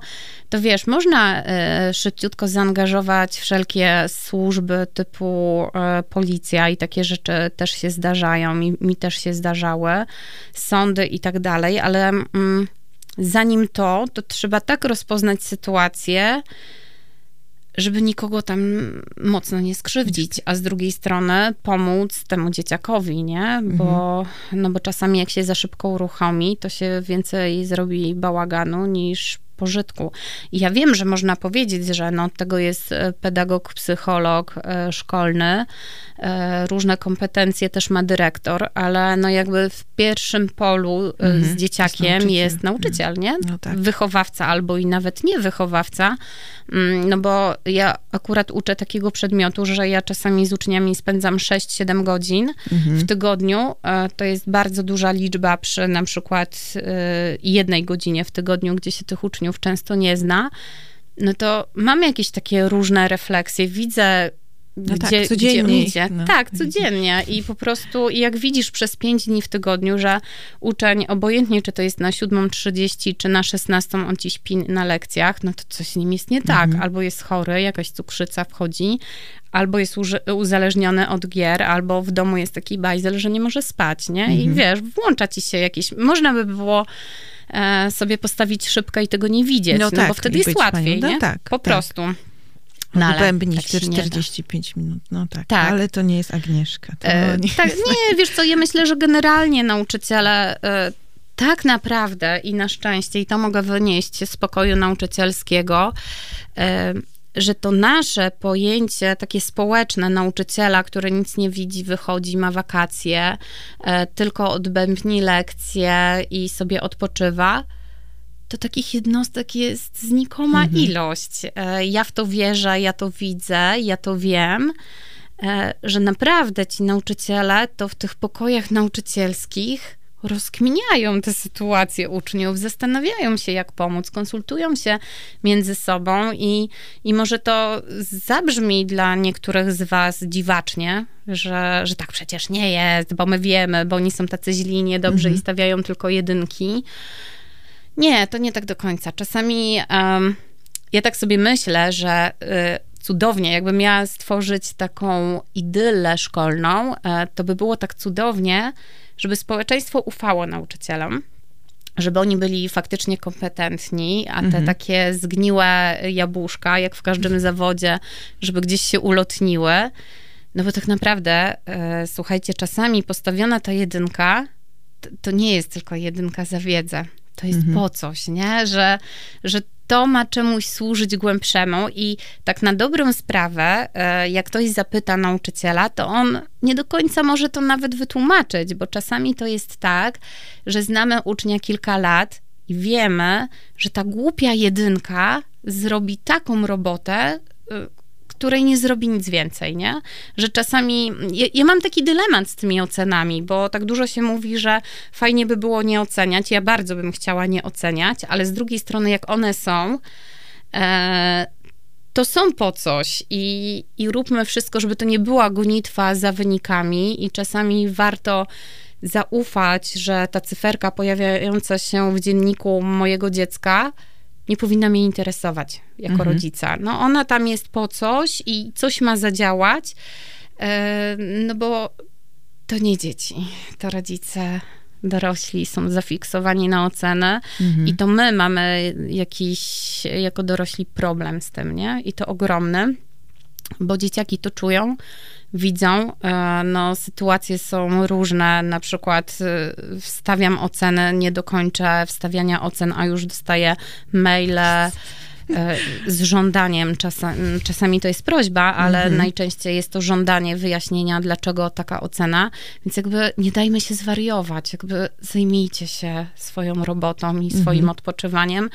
S3: to wiesz, można y, szybciutko zaangażować wszelkie służby typu y, policja i takie rzeczy też się zdarzają, mi, mi też się zdarzały, sądy i tak dalej, ale mm, zanim to, to trzeba tak rozpoznać sytuację, żeby nikogo tam mocno nie skrzywdzić, a z drugiej strony pomóc temu dzieciakowi, nie? Bo, mhm. no bo czasami jak się za szybko uruchomi, to się więcej zrobi bałaganu niż pożytku. I ja wiem, że można powiedzieć, że no, tego jest e, pedagog, psycholog e, szkolny, e, różne kompetencje też ma dyrektor, ale no jakby w pierwszym polu mhm, z dzieciakiem jest nauczyciel, jest nauczyciel nie? No tak. Wychowawca albo i nawet nie wychowawca, no bo ja akurat uczę takiego przedmiotu, że ja czasami z uczniami spędzam 6-7 godzin mhm. w tygodniu. To jest bardzo duża liczba przy na przykład jednej godzinie w tygodniu, gdzie się tych uczniów uczniów często nie zna, no to mam jakieś takie różne refleksje. Widzę, no gdzie, tak, codziennie. Gdzie. No. Tak, codziennie. I po prostu, jak widzisz przez pięć dni w tygodniu, że uczeń, obojętnie czy to jest na 7.30, czy na 16, on ci śpi na lekcjach, no to coś z nim jest nie tak. Mhm. Albo jest chory, jakaś cukrzyca wchodzi, albo jest uzależniony od gier, albo w domu jest taki bajzel, że nie może spać, nie? I mhm. wiesz, włącza ci się jakieś, można by było E, sobie postawić szybkę i tego nie widzieć, no, no tak, bo wtedy jest łatwiej, no, nie? Tak, po tak. prostu.
S2: No, Bębnić tak 45 minut, no tak, tak, ale to nie jest Agnieszka. E, nie,
S3: tak, jest... [LAUGHS] nie, wiesz co, ja myślę, że generalnie nauczyciele e, tak naprawdę i na szczęście, i to mogę wynieść z pokoju nauczycielskiego, e, że to nasze pojęcie takie społeczne nauczyciela, który nic nie widzi, wychodzi, ma wakacje, e, tylko odbębni lekcje i sobie odpoczywa, to takich jednostek jest znikoma mhm. ilość. E, ja w to wierzę, ja to widzę, ja to wiem, e, że naprawdę ci nauczyciele to w tych pokojach nauczycielskich rozkminiają te sytuacje uczniów, zastanawiają się, jak pomóc, konsultują się między sobą i, i może to zabrzmi dla niektórych z was dziwacznie, że, że tak przecież nie jest, bo my wiemy, bo oni są tacy źli, niedobrzy mhm. i stawiają tylko jedynki. Nie, to nie tak do końca. Czasami um, ja tak sobie myślę, że y, cudownie, jakbym miała stworzyć taką idylę szkolną, y, to by było tak cudownie, żeby społeczeństwo ufało nauczycielom, żeby oni byli faktycznie kompetentni, a te mhm. takie zgniłe jabłuszka, jak w każdym zawodzie, żeby gdzieś się ulotniły. No bo tak naprawdę, e, słuchajcie, czasami postawiona ta jedynka, to, to, nie jest tylko jedynka za wiedzę. To jest mhm. po coś, nie? Że, że to ma czemuś służyć głębszemu i tak na dobrą sprawę, e, jak ktoś zapyta nauczyciela, to on nie do końca może to nawet wytłumaczyć, bo czasami to jest tak, że znamy ucznia kilka lat i wiemy, że ta głupia jedynka zrobi taką robotę, e, której nie zrobi nic więcej, nie? Że czasami, ja, ja, mam taki dylemat z tymi ocenami, bo tak dużo się mówi, że fajnie by było nie oceniać, ja bardzo bym chciała nie oceniać, ale z drugiej strony, jak one są, e, to są po coś i, i róbmy wszystko, żeby to nie była gonitwa za wynikami i czasami warto zaufać, że ta cyferka pojawiająca się w dzienniku mojego dziecka nie powinna mnie interesować jako mhm. rodzica. No ona tam jest po coś i coś ma zadziałać, e, no bo to nie dzieci, to rodzice dorośli są zafiksowani na ocenę mhm. i to my mamy jakiś jako dorośli problem z tym, nie? I to ogromny, bo dzieciaki to czują, widzą. E, no, sytuacje są różne, na przykład e, wstawiam ocenę, nie dokończę wstawiania ocen, a już dostaję maile e, z żądaniem. Czasami, czasami to jest prośba, ale mhm. najczęściej jest to żądanie wyjaśnienia, dlaczego taka ocena. Więc jakby nie dajmy się zwariować, jakby zajmijcie się swoją robotą i swoim mhm. odpoczywaniem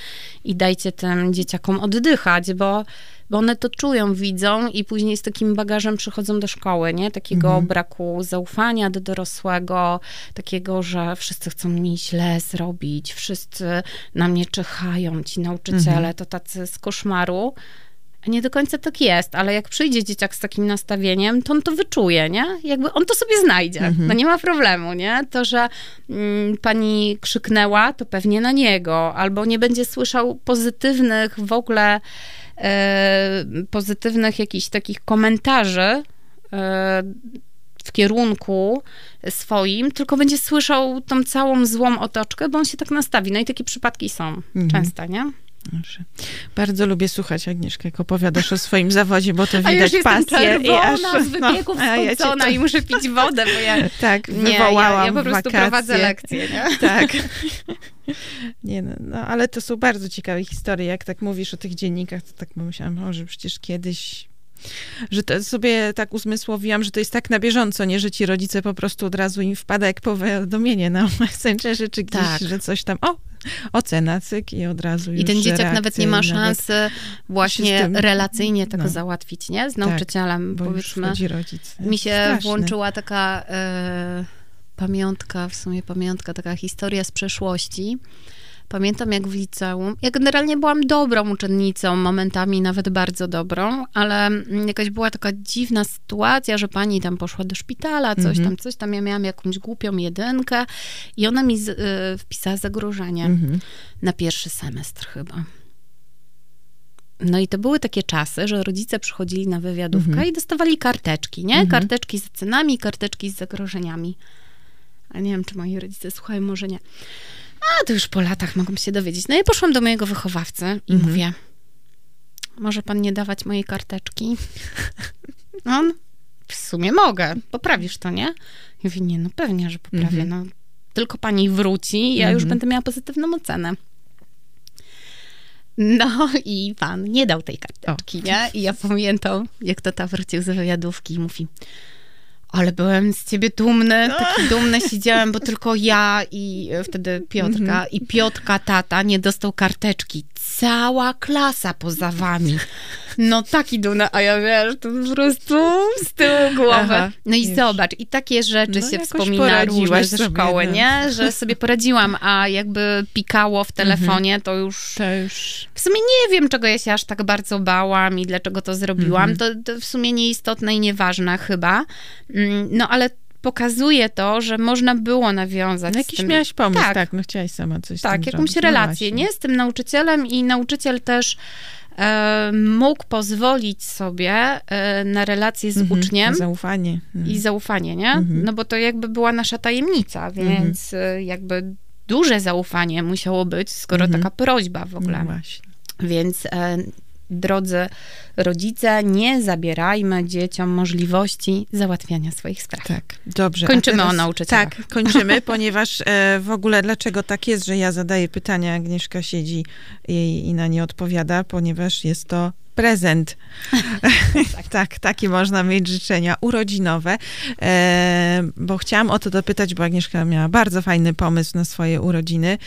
S3: i dajcie tym dzieciakom oddychać, bo bo one to czują, widzą i później z takim bagażem przychodzą do szkoły, nie? Takiego
S2: Mhm.
S3: braku zaufania do dorosłego, takiego, że wszyscy chcą mi źle zrobić, wszyscy na mnie czyhają, ci nauczyciele,
S2: Mhm.
S3: to tacy z koszmaru. Nie do końca tak jest, ale jak przyjdzie dzieciak z takim nastawieniem, to on to wyczuje, nie? Jakby on to sobie znajdzie.
S2: Mhm.
S3: No nie ma problemu, nie? To, że mm, pani krzyknęła, to pewnie na niego, albo nie będzie słyszał pozytywnych w ogóle, pozytywnych jakichś takich komentarzy e, w kierunku swoim, tylko będzie słyszał tą całą złą otoczkę, bo on się tak nastawi. No i takie przypadki są
S2: Mhm.
S3: często, nie?
S2: Bardzo lubię słuchać, Agnieszka, jak opowiadasz o swoim zawodzie, bo to
S3: A
S2: widać
S3: już jestem
S2: pasję. i aż-
S3: z wypieków
S2: no, a ja to-
S3: i muszę pić [LAUGHS] wodę, bo ja...
S2: Tak,
S3: Nie, ja,
S2: wywołałam
S3: ja po prostu
S2: wakacje.
S3: prowadzę lekcje, nie? [LAUGHS]
S2: Tak. [LAUGHS] Nie no, no, ale to są bardzo ciekawe historie. Jak tak mówisz o tych dziennikach, to tak pomyślałam, że przecież kiedyś że to sobie tak uzmysłowiłam, że to jest tak na bieżąco, nie, że ci rodzice po prostu od razu im wpada jak powiadomienie na [LAUGHS] Messengerze, czy gdzieś,
S3: Tak.
S2: że coś tam, o, ocena, cyk i od razu
S3: I ten dzieciak nawet nie ma
S2: nawet-
S3: szansy właśnie relacyjnie tego
S2: no.
S3: załatwić, nie? Z
S2: Tak,
S3: nauczycielem,
S2: już
S3: powiedzmy.
S2: rodzic.
S3: Mi się
S2: Straszne.
S3: włączyła taka e, pamiątka, w sumie pamiątka, taka historia z przeszłości. Pamiętam jak w liceum, ja generalnie byłam dobrą uczennicą, momentami nawet bardzo dobrą, ale mm, jakaś była taka dziwna sytuacja, że pani tam poszła do szpitala, coś
S2: Mhm.
S3: tam, coś tam, ja miałam jakąś głupią jedynkę i ona mi z, y, wpisała zagrożenie
S2: Mhm.
S3: na pierwszy semestr chyba. No i to były takie czasy, że rodzice przychodzili na wywiadówkę
S2: Mhm.
S3: i dostawali karteczki, nie? Karteczki z cenami, karteczki z zagrożeniami. A nie wiem, czy moi rodzice słuchają, może nie. A, to już po latach mogą się dowiedzieć. No i poszłam do mojego wychowawcy i
S2: Mhm.
S3: mówię, może pan nie dawać mojej karteczki? [LAUGHS] On, w sumie mogę, poprawisz to, nie? Ja mówię, nie, no pewnie, że poprawię,
S2: Mhm.
S3: no. Tylko pani wróci, ja już
S2: Mhm.
S3: będę miała pozytywną ocenę. No i pan nie dał tej karteczki, nie? I ja pamiętam, jak tata wrócił z wywiadówki i mówi, ale byłem z ciebie dumny, taki dumny siedziałem, bo tylko ja i e, wtedy Piotrka. I Piotrka tata nie dostał karteczki. Cała klasa poza wami. No taki dumny, a ja wiesz, to po prostu z tyłu głowy.
S2: Aha,
S3: no i zobacz, i takie rzeczy
S2: No
S3: się wspomina różne ze
S2: sobie,
S3: szkoły,
S2: no.
S3: nie? Że sobie poradziłam, a jakby pikało w telefonie, to już
S2: To już...
S3: w sumie nie wiem, czego ja się aż tak bardzo bałam i dlaczego to zrobiłam.
S2: Mhm.
S3: To, to w sumie nieistotne i nieważne chyba. Mm, No ale pokazuje to, że można było nawiązać
S2: No jakiś
S3: tym...
S2: miałaś pomysł, tak.
S3: Tak.
S2: no chciałaś sama coś
S3: Tak, jakąś.
S2: No
S3: relację,
S2: właśnie.
S3: nie? Z tym nauczycielem i nauczyciel też e, mógł pozwolić sobie e, na relację z
S2: Mhm,
S3: uczniem
S2: Zaufanie.
S3: i zaufanie, nie?
S2: Mhm.
S3: No bo to jakby była nasza tajemnica, więc e, jakby duże zaufanie musiało być, skoro
S2: Mhm.
S3: taka prośba w ogóle.
S2: No właśnie.
S3: Więc e, drodzy rodzice, nie zabierajmy dzieciom możliwości załatwiania swoich spraw.
S2: Tak, dobrze.
S3: Kończymy o nauczycielach.
S2: Tak, [LAUGHS] kończymy, ponieważ e, w ogóle dlaczego tak jest, że ja zadaję pytania, Agnieszka siedzi i, i na nie odpowiada, ponieważ jest to prezent. [LAUGHS] tak, takie można mieć życzenia urodzinowe, e, bo chciałam o to dopytać, bo Agnieszka miała bardzo fajny pomysł na swoje urodziny,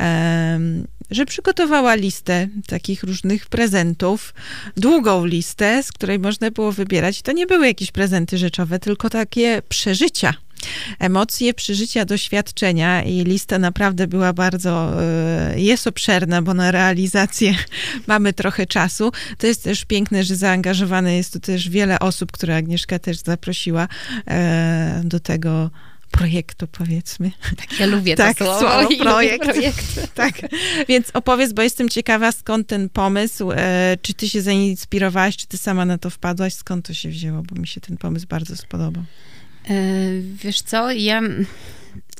S2: e, że przygotowała listę takich różnych prezentów, długą listę, z której można było wybierać. To nie były jakieś prezenty rzeczowe, tylko takie przeżycia. Emocje, przeżycia, doświadczenia i lista naprawdę była bardzo, e, jest obszerna, bo na realizację [LAUGHS] mamy trochę czasu. To jest też piękne, że zaangażowane jest tu też wiele osób, które Agnieszka też zaprosiła e, do tego projektu, powiedzmy.
S3: Tak, ja lubię
S2: Tak,
S3: to słowo.
S2: słowo projekt.
S3: projekty. [LAUGHS]
S2: Tak, więc opowiedz, bo jestem ciekawa, skąd ten pomysł, e, czy ty się zainspirowałaś, czy ty sama na to wpadłaś, skąd to się wzięło, bo mi się ten pomysł bardzo spodobał.
S3: E, Wiesz co, ja,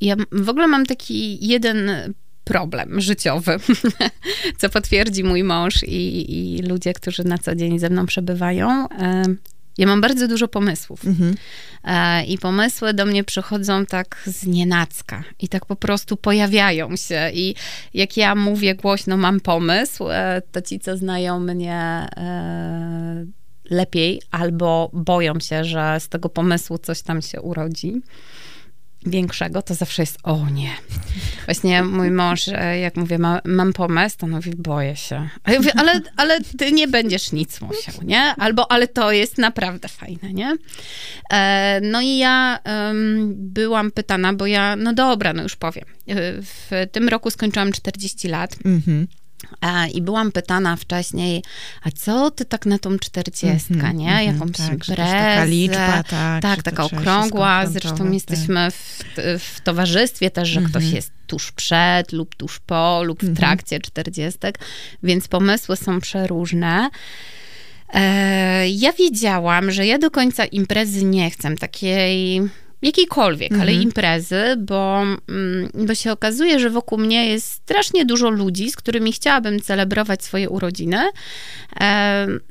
S3: ja w ogóle mam taki jeden problem życiowy, [LAUGHS] co potwierdzi mój mąż i, i ludzie, którzy na co dzień ze mną przebywają. E, Ja mam bardzo dużo pomysłów.
S2: Mhm.
S3: E, I pomysły do mnie przychodzą tak z nienacka i tak po prostu pojawiają się. I jak ja mówię głośno, mam pomysł, to ci, co znają mnie lepiej albo boją się, że z tego pomysłu coś tam się urodzi większego, to zawsze jest o nie. właśnie mój mąż, e, jak mówię, ma, mam pomysł, to mówi, boję się. A ja mówię, ale, ale ty nie będziesz nic musiał, nie? Albo, ale to jest naprawdę fajne, nie? E, no i ja um, byłam pytana, bo ja, no dobra, no już powiem. E, w tym roku skończyłam 40 lat. Mhm. I byłam pytana wcześniej, a co ty tak na tą czterdziestkę, mm -hmm, nie? Mhm, Jakąś tak, imprezę. Taka
S2: liczba, tak.
S3: Tak, taka okrągła. Zresztą tak. jesteśmy w, w, towarzystwie też, że mm -hmm. ktoś mhm. jest tuż przed lub tuż po lub w mm -hmm. trakcie czterdziestek, więc pomysły są przeróżne. E, ja wiedziałam, że ja do końca imprezy nie chcę, takiej jakiejkolwiek, mhm. ale imprezy, bo, mm, bo się okazuje, że wokół mnie jest strasznie dużo ludzi, z którymi chciałabym celebrować swoje urodziny,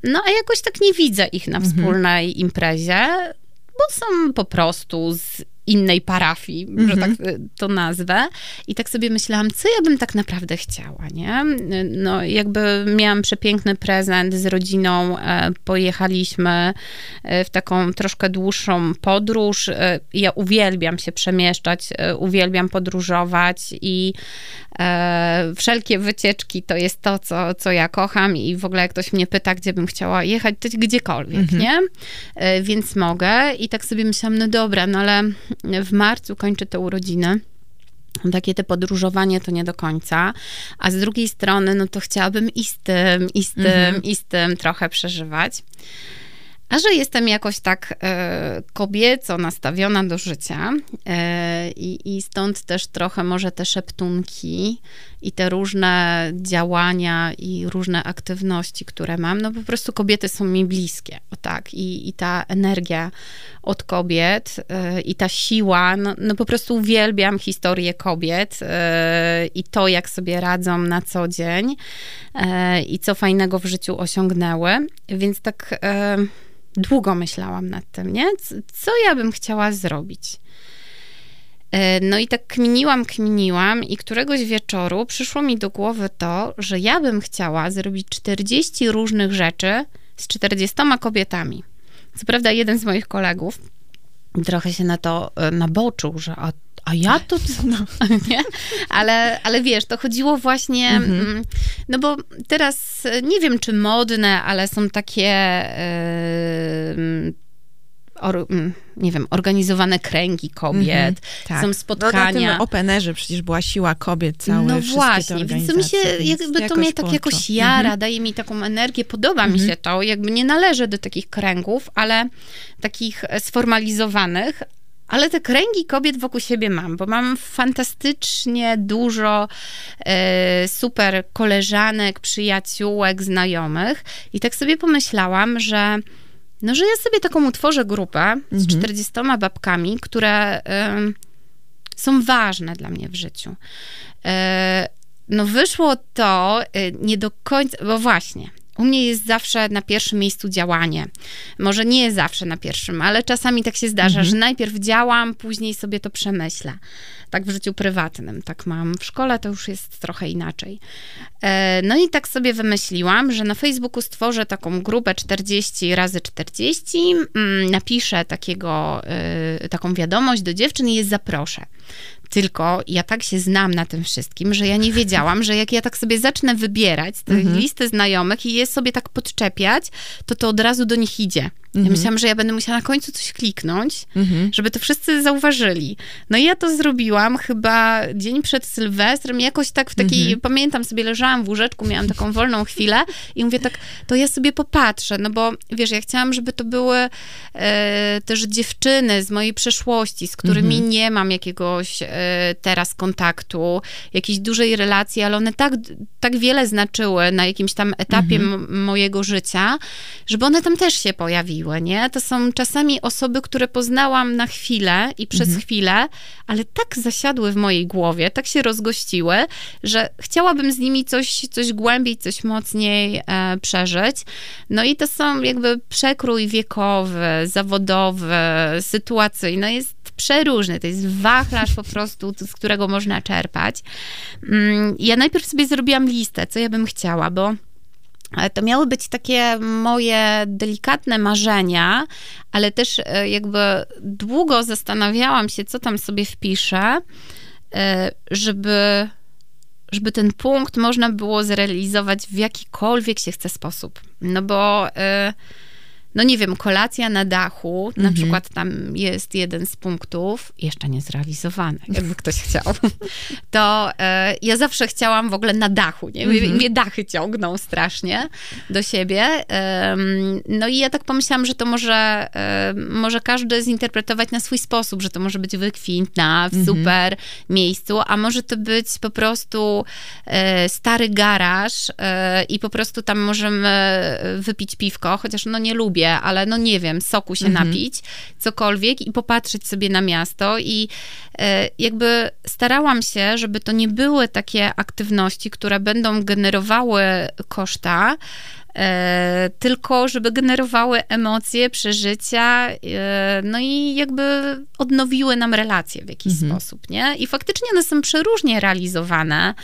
S3: no a jakoś tak nie widzę ich na mhm. wspólnej imprezie, bo są po prostu z innej parafii, mm -hmm. że tak mhm. y, to nazwę. I tak sobie myślałam, co ja bym tak naprawdę chciała, nie? No, jakby miałam przepiękny prezent z rodziną, e, pojechaliśmy e, w taką troszkę dłuższą podróż. E, ja uwielbiam się przemieszczać, uwielbiam podróżować i wszelkie wycieczki to jest to, co, co ja kocham i w ogóle jak ktoś mnie pyta, gdzie bym chciała jechać, to gdziekolwiek, mm -hmm. nie? Więc mogę i tak sobie myślałam, no dobra, no ale w marcu kończy te urodziny. Takie te podróżowanie to nie do końca, a z drugiej strony, no to chciałabym i z tym, i z tym, mhm. i z tym trochę przeżywać. A że jestem jakoś tak e, kobieco nastawiona do życia e, i stąd też trochę może te szeptunki i te różne działania i różne aktywności, które mam, no po prostu kobiety są mi bliskie, o tak, i, i ta energia od kobiet e, i ta siła, no, no, po prostu uwielbiam historię kobiet e, i to, jak sobie radzą na co dzień e, i co fajnego w życiu osiągnęły, więc tak długo myślałam nad tym, nie? Co ja bym chciała zrobić? E, no i tak kminiłam, kminiłam i któregoś wieczoru przyszło mi do głowy to, że ja bym chciała zrobić 40 różnych rzeczy z 40 kobietami. Co prawda jeden z moich kolegów trochę się na to e, naboczył, że a, a ja to co? [LAUGHS] No, nie? Ale, ale wiesz, to chodziło właśnie, mhm. Mm, no bo teraz e, nie wiem, czy modne, ale są takie yy, or, mm, nie wiem, organizowane kręgi kobiet, mm-hmm, tak. są spotkania. No na
S2: tym openerze przecież była siła kobiet całe, No właśnie,
S3: więc to mi się, jakby to mnie tak jakoś jara, mm-hmm. daje mi taką energię, podoba mm-hmm. mi się mhm. to, jakby nie należy do takich kręgów, ale takich sformalizowanych, ale te kręgi kobiet wokół siebie mam, bo mam fantastycznie dużo e, super koleżanek, przyjaciółek, znajomych i tak sobie pomyślałam, że no, że ja sobie taką utworzę grupę z 40 mhm. babkami, które y, są ważne dla mnie w życiu. Y, no, wyszło to y, nie do końca, bo właśnie, u mnie jest zawsze na pierwszym miejscu działanie. Może nie zawsze na pierwszym, ale czasami tak się zdarza, mhm. że najpierw działam, później sobie to przemyślę tak w życiu prywatnym. Tak mam w szkole, to już jest trochę inaczej. E, no i tak sobie wymyśliłam, że na Facebooku stworzę taką grupę 40 razy 40, mm, napiszę takiego, e, taką wiadomość do dziewczyn i je zaproszę. Tylko ja tak się znam na tym wszystkim, że ja nie wiedziałam, że jak ja tak sobie zacznę wybierać te mhm. listy znajomych i je sobie tak podczepiać, to to od razu do nich idzie. Ja mhm. myślałam, że ja będę musiała na końcu coś kliknąć, mhm. żeby to wszyscy zauważyli. No i ja to zrobiłam chyba dzień przed Sylwestrem, jakoś tak w takiej, mhm. pamiętam sobie, leżałam w łóżeczku, miałam taką wolną [LAUGHS] chwilę i mówię tak, to ja sobie popatrzę, no bo wiesz, ja chciałam, żeby to były e, też dziewczyny z mojej przeszłości, z którymi mhm. nie mam jakiegoś e, teraz kontaktu, jakiejś dużej relacji, ale one tak, tak wiele znaczyły na jakimś tam etapie mhm. mojego życia, żeby one tam też się pojawiły nie? To są czasami osoby, które poznałam na chwilę i przez mhm. chwilę, ale tak zasiadły w mojej głowie, tak się rozgościły, że chciałabym z nimi coś, coś głębiej, coś mocniej e, przeżyć. No i to są jakby przekrój wiekowy, zawodowy, sytuacyjny, jest przeróżny, to jest wachlarz po prostu, z którego można czerpać. Mm, ja najpierw sobie zrobiłam listę, co ja bym chciała, bo to miały być takie moje delikatne marzenia, ale też e, jakby długo zastanawiałam się, co tam sobie wpiszę. żeby, żeby ten punkt można było zrealizować w jakikolwiek się chce sposób. No bo no nie wiem, kolacja na dachu, mhm. na przykład tam jest jeden z punktów, jeszcze nie zrealizowany, jakby ktoś [LAUGHS] chciał, to e, ja zawsze chciałam w ogóle na dachu, nie? Mhm. Mnie dachy ciągną strasznie do siebie. E, no i ja tak pomyślałam, że to może, e, może każdy zinterpretować na swój sposób, że to może być wykwintna, w mhm. super miejscu, a może to być po prostu e, stary garaż e, i po prostu tam możemy wypić piwko, chociaż no nie lubię lubię, ale no nie wiem, soku się mhm. napić, cokolwiek i popatrzeć sobie na miasto i e, jakby starałam się, żeby to nie były takie aktywności, które będą generowały koszta, tylko żeby generowały emocje, przeżycia, e, no i jakby odnowiły nam relacje w jakiś mhm. sposób, nie? I faktycznie one są przeróżnie realizowane,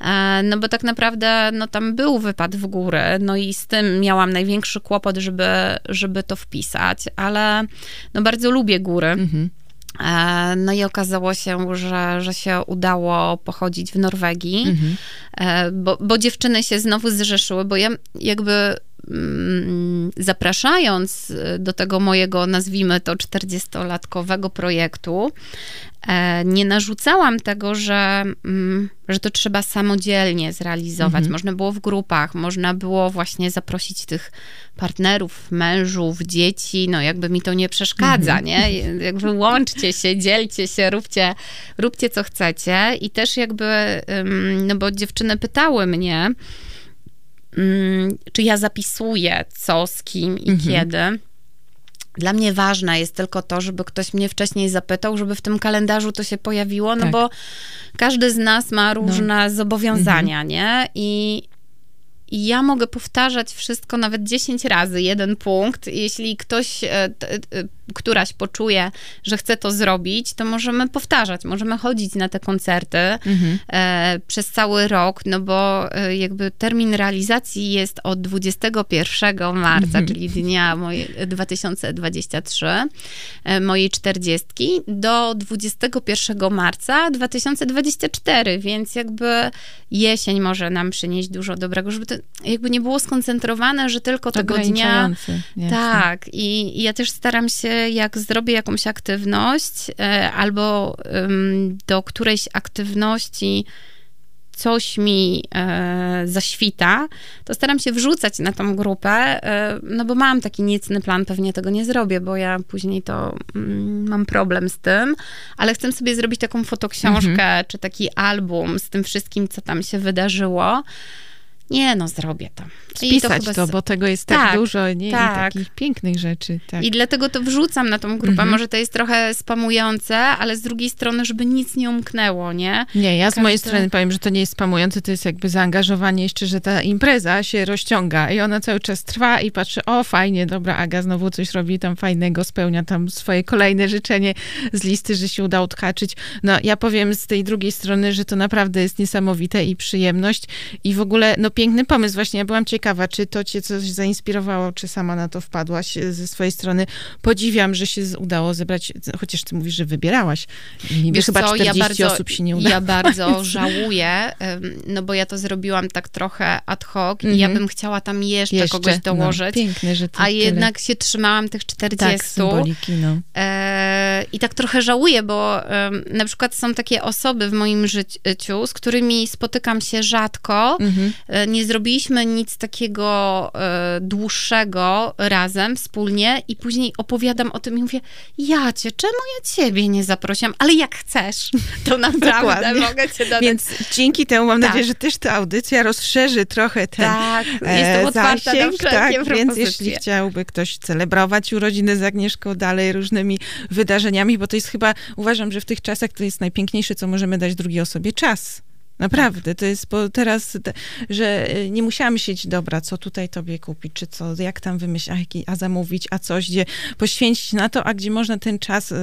S3: e, no bo tak naprawdę, no tam był wypad w górę, no i z tym miałam największy kłopot, żeby, żeby to wpisać, ale no bardzo lubię góry. Mhm. E, no i okazało się, że, że się udało pochodzić w Norwegii, mhm. E, bo, bo dziewczyny się znowu zrzeszyły, bo ja jakby mm, zapraszając do tego mojego, nazwijmy to, 40-latkowego projektu, nie narzucałam tego, że, mm, że to trzeba samodzielnie zrealizować. Mhm. Można było w grupach, można było właśnie zaprosić tych partnerów, mężów, dzieci, no jakby mi to nie przeszkadza, mhm. nie? Jakby łączcie się, dzielcie się, róbcie, róbcie co chcecie i też jakby, no bo dziewczyny pytały mnie, czy ja zapisuję co, z kim i mhm. kiedy. Dla mnie ważne jest tylko to, żeby ktoś mnie wcześniej zapytał, żeby w tym kalendarzu to się pojawiło, no tak. bo każdy z nas ma no. różne no. zobowiązania, mhm. nie? I, i ja mogę powtarzać wszystko nawet 10 razy, jeden punkt. Jeśli ktoś, e, e, któraś poczuje, że chce to zrobić, to możemy powtarzać, możemy chodzić na te koncerty mhm. E, przez cały rok, no bo jakby termin realizacji jest od 21 marca, mhm. czyli dnia moje, 2023, mojej 40, do 21 marca 2024, więc jakby jesień może nam przynieść dużo dobrego, żeby to jakby nie było skoncentrowane, że tylko tego dnia. Jasne. Tak. I, I, ja też staram się, jak zrobię jakąś aktywność, e, albo do którejś aktywności coś mi e, zaświta, to staram się wrzucać na tą grupę, e, no bo mam taki niecny plan, pewnie tego nie zrobię, bo ja później to mm, mam problem z tym, ale chcę sobie zrobić taką fotoksiążkę, mhm. czy taki album z tym wszystkim, co tam się wydarzyło. Nie, no zrobię to.
S2: Spisać to, to, bo tego jest tak, tak dużo, nie? Tak. I takich pięknych rzeczy. Tak.
S3: I dlatego to wrzucam na tą grupę. Mhm. Może to jest trochę spamujące, ale z drugiej strony, żeby nic nie umknęło, nie?
S2: Nie, ja Każdy... z mojej strony powiem, że to nie jest spamujące, to jest jakby zaangażowanie jeszcze, że ta impreza się rozciąga i ona cały czas trwa i patrzy, o fajnie, dobra, Aga znowu coś robi tam fajnego, spełnia tam swoje kolejne życzenie z listy, że się uda odhaczyć. No ja powiem z tej drugiej strony, że to naprawdę jest niesamowite i przyjemność i w ogóle, no piękny pomysł właśnie. Ja byłam ciekawa, czy to cię coś zainspirowało, czy sama na to wpadłaś ze swojej strony. Podziwiam, że się udało zebrać, chociaż ty mówisz, że wybierałaś. Niby Wiesz chyba co, 40 ja bardzo, osób się nie udało.
S3: Ja bardzo [LAUGHS] żałuję, no bo ja to zrobiłam tak trochę ad hoc i ja mhm. bym chciała tam jeszcze, jeszcze kogoś no, dołożyć. No,
S2: piękne, że
S3: to A tyle. jednak się trzymałam tych 40. Tak,
S2: symboliki, no.
S3: E, I tak trochę żałuję, bo e, na przykład są takie osoby w moim życiu, z którymi spotykam się rzadko, mhm. E, nie zrobiliśmy nic takiego e, dłuższego razem, wspólnie i później opowiadam o tym i mówię, ja cię, czemu ja ciebie nie zaprosiłam? Ale jak chcesz, [LAUGHS] to naprawdę Dokładnie. mogę cię dodać.
S2: Więc dzięki temu mam tak. nadzieję, że też ta audycja rozszerzy trochę ten
S3: tak, e, otwarta zasięg, na tak,
S2: Więc jeśli chciałby ktoś celebrować urodziny z Agnieszką dalej różnymi wydarzeniami, bo to jest chyba, uważam, że w tych czasach to jest najpiękniejsze, co możemy dać drugiej osobie, czas Naprawdę, to jest, bo teraz, te, że e, nie musiałam myśleć, dobra, co tutaj tobie kupić, czy co, jak tam wymyślić, a, a zamówić, a coś, gdzie poświęcić na to, a gdzie można ten czas y,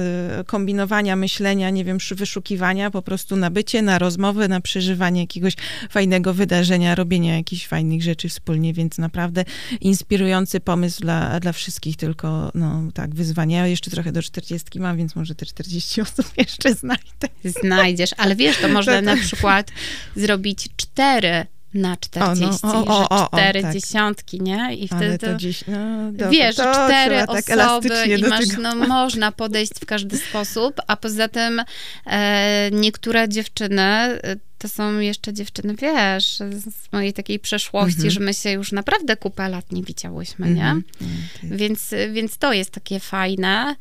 S2: kombinowania, myślenia, nie wiem, wyszukiwania, po prostu na bycie, na rozmowę, na przeżywanie jakiegoś fajnego wydarzenia, robienia jakichś fajnych rzeczy wspólnie, więc naprawdę inspirujący pomysł dla, dla wszystkich, tylko, no tak, wyzwania. Ja jeszcze trochę do 40 mam, więc może te 40 osób [LAUGHS] jeszcze znajdę.
S3: Znajdziesz, ale wiesz, to [LAUGHS] można na przykład zrobić cztery na 40, o, no, o, o, o, cztery tak. dziesiątki, nie?
S2: I wtedy to, dziś, no, dobra,
S3: wiesz, cztery tak osoby i masz, no [LAUGHS] można podejść w każdy sposób, a poza tym e, niektóre dziewczyny e, to są jeszcze dziewczyny, wiesz, z mojej takiej przeszłości, mm -hmm. że my się już naprawdę kupę lat nie widziałyśmy, nie? Mm -hmm. Więc, więc to jest takie fajne.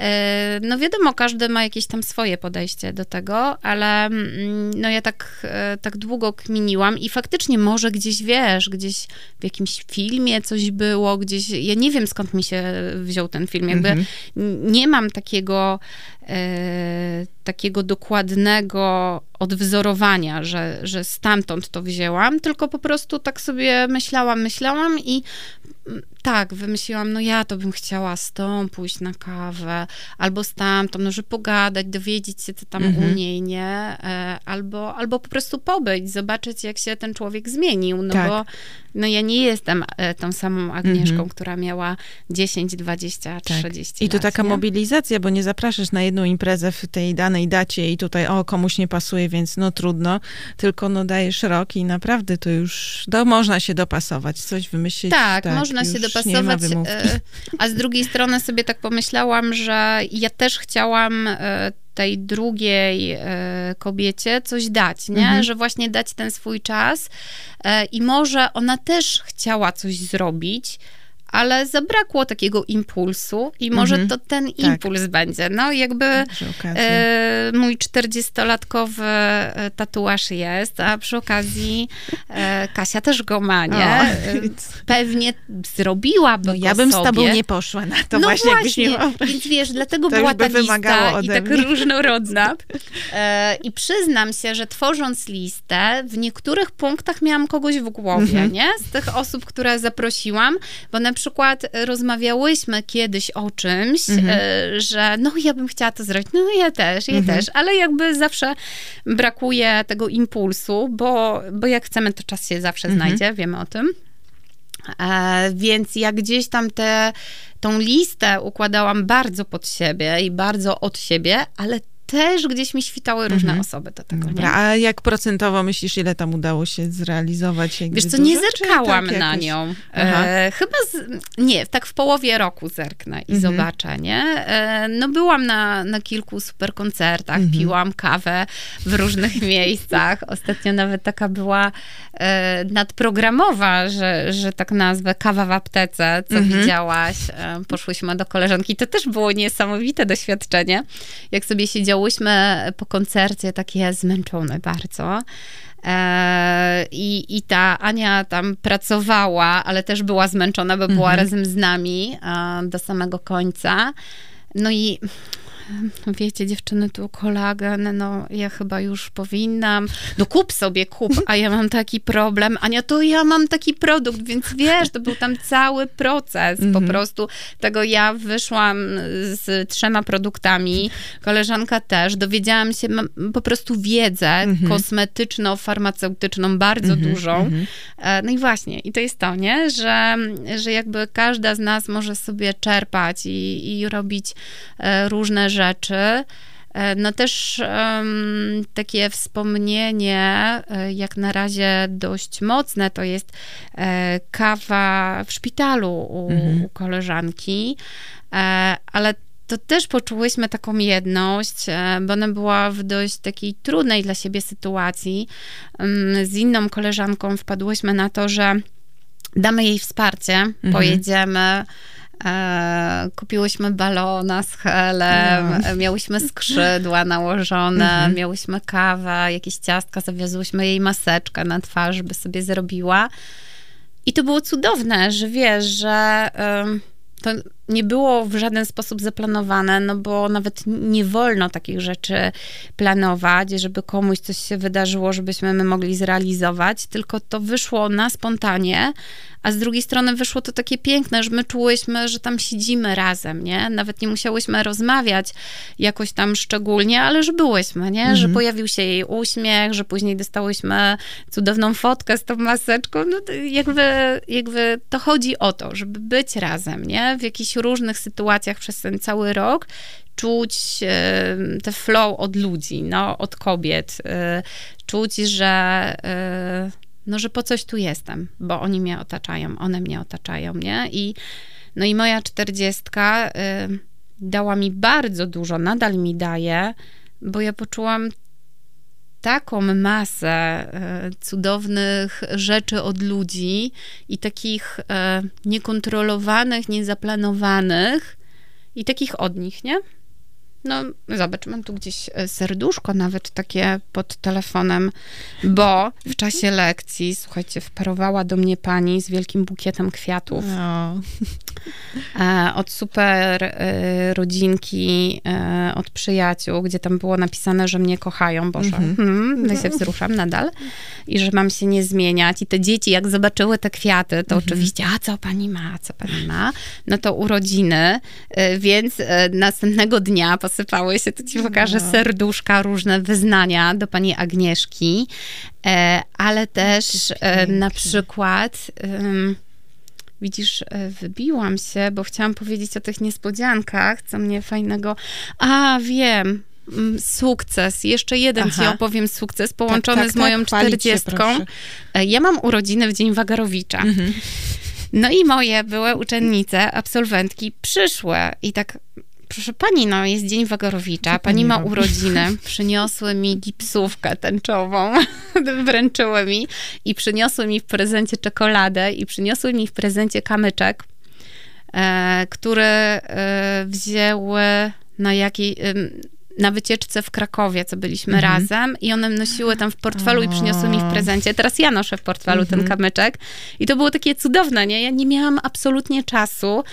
S3: E, no wiadomo, każdy ma jakieś tam swoje podejście do tego, ale mm, no ja tak, e, tak długo kminiłam i faktycznie może gdzieś, wiesz, gdzieś w jakimś filmie coś było, gdzieś, ja nie wiem skąd mi się wziął ten film, jakby mm -hmm. nie mam takiego e, takiego dokładnego odwzorowania, że, że stamtąd to wzięłam, tylko po prostu tak sobie myślałam, myślałam i tak, wymyśliłam, no ja to bym chciała z tą pójść na kawę, albo z tamtą, no, żeby pogadać, dowiedzieć się, co tam mhm. u niej, nie? E, albo, albo po prostu pobyć, zobaczyć, jak się ten człowiek zmienił, no tak. bo no ja nie jestem e, tą samą Agnieszką, mhm. która miała 10, 20, tak. 30
S2: I to
S3: lat,
S2: taka
S3: nie?
S2: mobilizacja, bo nie zapraszasz na jedną imprezę w tej danej dacie i tutaj, o, komuś nie pasuje, więc no trudno, tylko no dajesz rok i naprawdę to już, do, można się dopasować, coś wymyślić.
S3: Tak, tak można się dopasować, e, [LAUGHS] a z drugiej strony sobie tak pomyślałam, że ja też chciałam e, tej drugiej e, kobiecie coś dać, nie? Mhm. Że właśnie dać ten swój czas i może ona też chciała coś zrobić, ale zabrakło takiego impulsu i może mhm. to ten tak. impuls będzie. No jakby e, mój 40-latkowy e, tatuaż jest, a przy okazji e, Kasia też go ma, nie? E, pewnie zrobiłaby
S2: no, ja bym sobie. z tobą nie poszła na to
S3: no
S2: właśnie,
S3: właśnie nie... Więc wiesz, dlatego to była ta by lista i tak różnorodna. E, I przyznam się, że tworząc listę, w niektórych punktach miałam kogoś w głowie, mhm. nie? Z tych osób, które zaprosiłam, bo na przykład przykład rozmawiałyśmy kiedyś o czymś, mhm. E, że no ja bym chciała to zrobić, no ja też, ja mhm. też, ale jakby zawsze brakuje tego impulsu, bo, bo jak chcemy, to czas się zawsze mhm. znajdzie, wiemy o tym. E, więc jak gdzieś tam te, tą listę układałam bardzo pod siebie i bardzo od siebie, ale też gdzieś mi świtały różne mhm. osoby do tego. Dobra,
S2: nie? a jak procentowo myślisz, ile tam udało się zrealizować?
S3: Wiesz co, nie zerkałam tak na jakoś... nią. E, chyba, z, nie, tak w połowie roku zerknę i mhm. zobaczę, nie? E, no byłam na, na kilku super koncertach, mhm. piłam kawę w różnych [LAUGHS] miejscach. Ostatnio nawet taka była e, nadprogramowa, że, że tak nazwę, kawa w aptece, co mhm. widziałaś. E, poszłyśmy do koleżanki. To też było niesamowite doświadczenie, jak sobie siedziało wzięłyśmy po koncercie takie zmęczone bardzo. E, I, I ta Ania tam pracowała, ale też była zmęczona, bo była mhm. razem z nami e, do samego końca. No i wiecie, dziewczyny, tu kolagen, no ja chyba już powinnam. No kup sobie, kup, a ja mam taki problem. Ania, to ja mam taki produkt, więc wiesz, to był tam cały proces po mhm. prostu. Tego ja wyszłam z trzema produktami, koleżanka też, dowiedziałam się po prostu wiedzę mhm. kosmetyczno-farmaceutyczną, bardzo mhm, dużą. E, no i właśnie, i to jest to, nie? Że, że jakby każda z nas może sobie czerpać i, i robić e, różne rzeczy. E, no też um, takie wspomnienie, e, jak na razie dość mocne, to jest e, kawa w szpitalu u, mhm. u koleżanki, e, ale to też poczułyśmy taką jedność, e, bo ona była w dość takiej trudnej dla siebie sytuacji. Z inną koleżanką wpadłyśmy na to, że damy jej wsparcie, mhm. pojedziemy kupiłyśmy balona z helem, no. miałyśmy skrzydła nałożone, mhm. miałyśmy kawę, jakieś ciastka, zawiozłyśmy jej maseczkę na twarz, by sobie zrobiła. I to było cudowne, że wiesz, że to nie było w żaden sposób zaplanowane, no bo nawet nie wolno takich rzeczy planować, żeby komuś coś się wydarzyło, żebyśmy my mogli zrealizować, tylko to wyszło na spontanie, a z drugiej strony wyszło to takie piękne, że my czułyśmy, że tam siedzimy razem, nie? Nawet nie musiałyśmy rozmawiać jakoś tam szczególnie, ale że byłyśmy, nie? Mhm. Że pojawił się jej uśmiech, że później dostałyśmy cudowną fotkę z tą maseczką, no jakby, jakby to chodzi o to, żeby być razem, nie? W różnych sytuacjach przez ten cały rok czuć e, te flow od ludzi, no, od kobiet, e, czuć, że e, no, że po coś tu jestem, bo oni mnie otaczają, one mnie otaczają, nie? I, no i moja czterdziestka dała mi bardzo dużo, nadal mi daje, bo ja poczułam taką masę y, cudownych rzeczy od ludzi i takich y, niekontrolowanych, niezaplanowanych i takich od nich, nie? No, zobacz, mam tu gdzieś e, serduszko nawet takie pod telefonem, bo w czasie lekcji, słuchajcie, wparowała do mnie pani z wielkim bukietem kwiatów. No. [LAUGHS] Od super e, rodzinki, od przyjaciół, gdzie tam było napisane, że mnie kochają, Boże. Mhm. Hmm, ja się wzruszam nadal. I że mam się nie zmieniać. I te dzieci, jak zobaczyły te kwiaty, to mhm. oczywiście, a co pani ma, co pani ma? No to urodziny, więc następnego dnia po posypały się, to ci pokażę no. serduszka, różne wyznania do pani Agnieszki, e, ale też e, na przykład widzisz, e, wybiłam się, bo chciałam powiedzieć o tych niespodziankach, co mnie fajnego... A, wiem, sukces. Jeszcze jeden Aha. ci opowiem sukces połączony tak, tak, z moją tak, czterdziestką. Ja mam urodziny w Dzień Wagarowicza. Mhm. No i moje były uczennice, absolwentki przyszły i tak proszę pani, no jest Dzień Wagarowicza, pani ma urodziny, [LAUGHS] przyniosły mi gipsówkę tęczową, [LAUGHS] wręczyły mi i przyniosły mi w prezencie czekoladę i przyniosły mi w prezencie kamyczek, e, które e, wzięły na jakiej... Na wycieczce w Krakowie, co byliśmy mhm. razem i one nosiły tam w portfelu i przyniosły mi w prezencie. Teraz ja noszę w portfelu mhm. ten kamyczek i to było takie cudowne, nie? Ja nie miałam absolutnie czasu,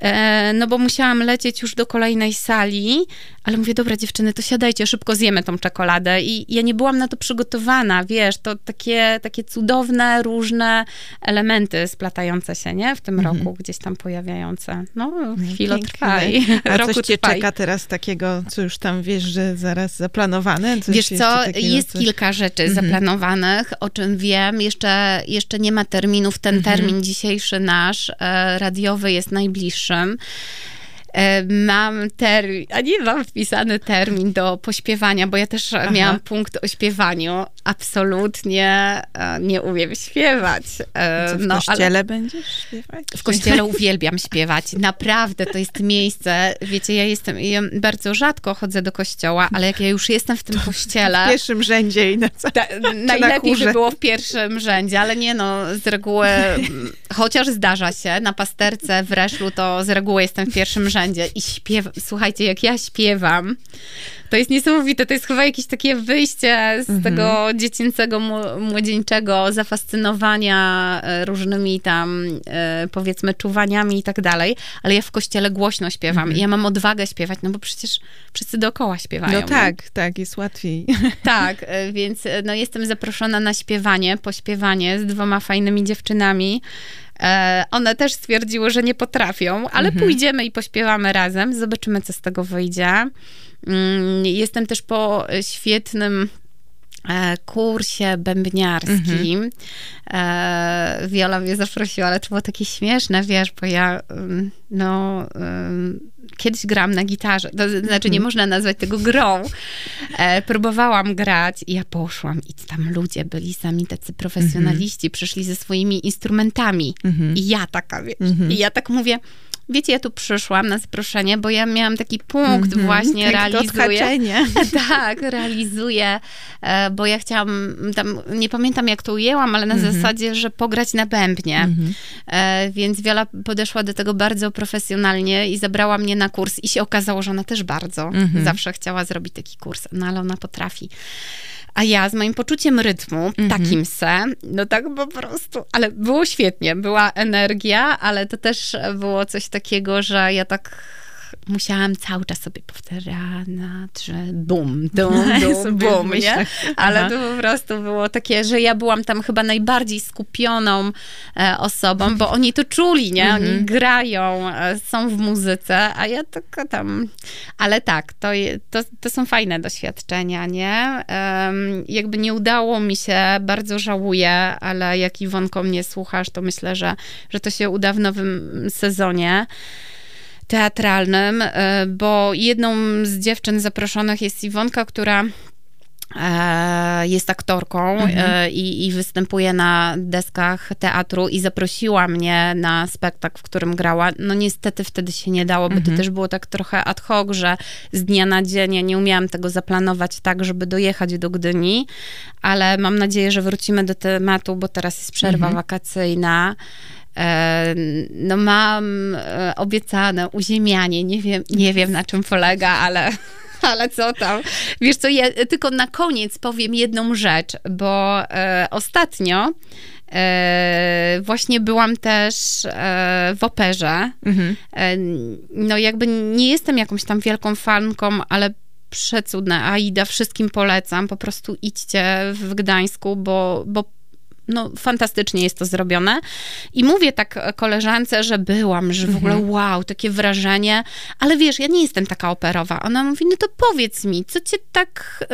S3: e, no bo musiałam lecieć już do kolejnej sali, ale mówię, dobra dziewczyny, to siadajcie, szybko zjemy tą czekoladę i ja nie byłam na to przygotowana, wiesz, to takie, takie cudowne, różne elementy splatające się, nie? W tym mhm. roku gdzieś tam pojawiające. No, no chwilę trwa i
S2: A [LAUGHS] roku coś cię trwaj. czeka teraz takiego, co już tam wiesz, że zaraz zaplanowane?
S3: Coś wiesz co, jest coś... kilka rzeczy mhm. zaplanowanych, o czym wiem. Jeszcze, jeszcze nie ma terminów. Ten mhm. termin dzisiejszy nasz, e, radiowy jest najbliższym. E, mam termin, a nie mam wpisany termin do pośpiewania, bo ja też Aha. miałam punkt o śpiewaniu. Absolutnie e, nie umiem śpiewać.
S2: E, Co, w no, kościele ale będziesz śpiewać?
S3: W kościele uwielbiam śpiewać. Naprawdę, to jest miejsce. Wiecie, ja jestem, ja bardzo rzadko chodzę do kościoła, ale jak ja już jestem w tym kościele...
S2: W pierwszym rzędzie i na co? Ta, [LAUGHS]
S3: najlepiej na by było w pierwszym rzędzie, ale nie no, z reguły, [LAUGHS] chociaż zdarza się, na pasterce w Reszlu to z reguły jestem w pierwszym rzędzie wszędzie i śpiewam. Słuchajcie, jak ja śpiewam, to jest niesamowite. To jest chyba jakieś takie wyjście z mhm. tego dziecięcego, młodzieńczego zafascynowania e, różnymi tam, e, powiedzmy, czuwaniami i tak dalej. Ale ja w kościele głośno śpiewam mhm. i ja mam odwagę śpiewać, no bo przecież wszyscy dookoła śpiewają.
S2: No tak, tak, jest łatwiej. [LAUGHS]
S3: Tak, e, więc no, jestem zaproszona na śpiewanie, pośpiewanie z dwoma fajnymi dziewczynami. One też stwierdziły, że nie potrafią, ale mhm. pójdziemy i pośpiewamy razem, zobaczymy, co z tego wyjdzie. Mm, jestem też po świetnym e, kursie bębniarskim. Mhm. Wiola mnie zaprosiła, ale to było takie śmieszne, wiesz, bo ja mm, no kiedyś gram na gitarze, to znaczy nie mhm. można nazwać tego grą. E, próbowałam grać i ja poszłam i tam ludzie byli sami tacy profesjonaliści, przyszli ze swoimi instrumentami i ja taka, wiesz, i ja tak mówię, wiecie, ja tu przyszłam na zaproszenie, bo ja miałam taki punkt mm -hmm, właśnie, tak realizuję. [LAUGHS] tak, realizuję, e, bo ja chciałam, tam, nie pamiętam jak to ujęłam, ale na mm -hmm. zasadzie, że pograć na bębnie. Mm -hmm. Więc Wiola podeszła do tego bardzo profesjonalnie i zabrała mnie na kurs i się okazało, że ona też bardzo mhm. zawsze chciała zrobić taki kurs, no ale ona potrafi. A ja z moim poczuciem rytmu,
S2: Mhm.
S3: takim se, no tak po prostu, ale było świetnie, była energia, ale to też było coś takiego, że ja tak musiałam cały czas sobie powtarzać, że bum, [LAUGHS] dum, dum, bum, nie? Ale to po prostu było takie, że ja byłam tam chyba najbardziej skupioną e, osobą, bo oni to czuli, nie? Oni
S2: Mhm.
S3: grają, e, są w muzyce, a ja taka tam... Ale tak, to, to, to są fajne doświadczenia, nie? Em, jakby nie udało mi się, bardzo żałuję, ale jak Iwonko mnie słuchasz, to myślę, że, że to się uda w nowym sezonie teatralnym, e, bo jedną z dziewczyn zaproszonych jest Iwonka, która e, jest aktorką e, i, i występuje na deskach teatru i zaprosiła mnie na spektakl, w którym grała. No niestety wtedy się nie dało, bo to też było tak trochę ad hoc, że z dnia na dzień ja nie umiałam tego zaplanować tak, żeby dojechać do Gdyni, ale mam nadzieję, że wrócimy do tematu, bo teraz jest przerwa wakacyjna. E, No mam e, obiecane uziemianie, nie wiem, nie wiem na czym polega, ale, [LAUGHS] ale co tam. Wiesz co, ja tylko na koniec powiem jedną rzecz, bo e, ostatnio e, właśnie byłam też e, w operze.
S2: Mhm.
S3: No jakby nie jestem jakąś tam wielką fanką, ale przecudne. Aida, wszystkim polecam. Po prostu idźcie w Gdańsku, bo, bo no, fantastycznie jest to zrobione. I mówię tak koleżance, że byłam, że w ogóle wow, takie wrażenie, ale wiesz, ja nie jestem taka operowa. Ona mówi, no to powiedz mi, co cię tak,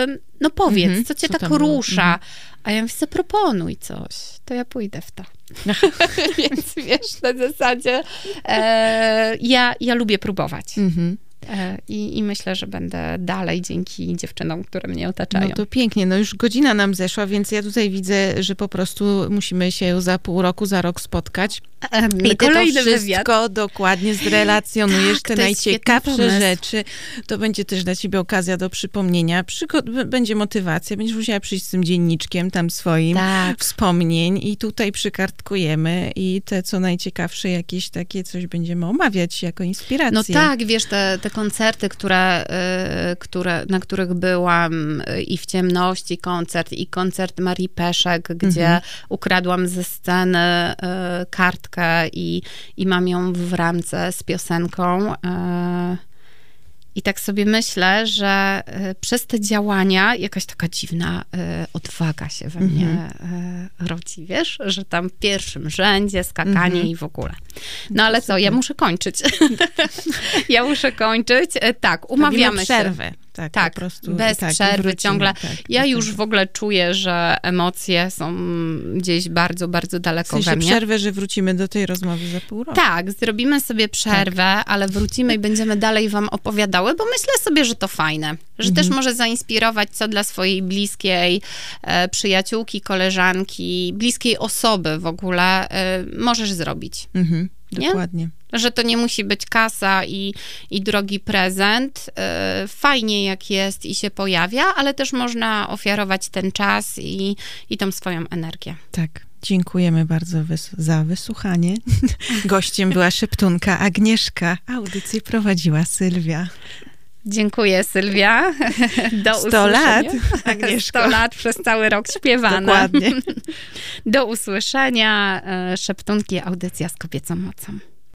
S3: no powiedz,
S2: Mhm.
S3: co cię
S2: Co
S3: tak rusza. A ja mówię, zaproponuj coś, to ja pójdę w to. [LAUGHS] [LAUGHS] Więc wiesz, na zasadzie e, ja, ja lubię próbować.
S2: Mhm.
S3: E, i, I myślę, że będę dalej dzięki dziewczynom, które mnie otaczają.
S2: No to pięknie, no już godzina nam zeszła, więc ja tutaj widzę, że po prostu musimy się za pół roku, za rok spotkać.
S3: E,
S2: I ty to wszystko
S3: wywiad.
S2: dokładnie zrelacjonujesz,
S3: Tak,
S2: te najciekawsze rzeczy. To będzie też dla ciebie okazja do przypomnienia. B- będzie motywacja, będziesz musiała przyjść z tym dzienniczkiem tam swoim
S3: Tak.
S2: wspomnień i tutaj przykartkujemy i te co najciekawsze jakieś takie coś będziemy omawiać jako inspirację.
S3: No tak, wiesz, te, te koncerty, które, y, które, na których byłam y, i w ciemności koncert, i koncert Marii Peszek, gdzie
S2: Mhm.
S3: ukradłam ze sceny y, kartkę i, i mam ją w ramce z piosenką. I tak sobie myślę, że y, przez te działania jakaś taka dziwna y, odwaga się we mnie
S2: Mhm.
S3: y, rodzi, wiesz? Że tam w pierwszym rzędzie skakanie
S2: Mhm.
S3: i w ogóle. No ale co, ja muszę kończyć. [LAUGHS] ja muszę kończyć. Tak, umawiamy się.
S2: przerwę. Tak,
S3: Tak,
S2: po prostu.
S3: bez
S2: tak,
S3: przerwy
S2: wrócimy,
S3: ciągle.
S2: tak,
S3: Ja
S2: do
S3: już w ogóle czuję, że emocje są gdzieś bardzo, bardzo
S2: W
S3: daleko
S2: sensie
S3: we mnie.
S2: przerwę, że wrócimy do tej rozmowy za pół roku.
S3: Tak, zrobimy sobie przerwę, ale wrócimy i będziemy dalej wam opowiadały, bo myślę sobie, że to fajne, że
S2: Mhm.
S3: też może zainspirować co dla swojej bliskiej e, przyjaciółki, koleżanki, bliskiej osoby w ogóle e, możesz zrobić.
S2: Mhm,
S3: Nie? Że to nie musi być kasa i, i drogi prezent. E, Fajnie jak jest i się pojawia, ale też można ofiarować ten czas i, i tą swoją energię.
S2: Tak. Dziękujemy bardzo wys- za wysłuchanie. [LAUGHS] Gościem była szeptunka Agnieszka. Audycję prowadziła Sylwia.
S3: Dziękuję, Sylwia. [LAUGHS] Do
S2: 100
S3: usłyszenia.
S2: lat, [LAUGHS] Agnieszko.
S3: 100 lat przez cały rok śpiewane.
S2: Dokładnie.
S3: Do usłyszenia. E, Szeptunki, audycja z kobiecą mocą.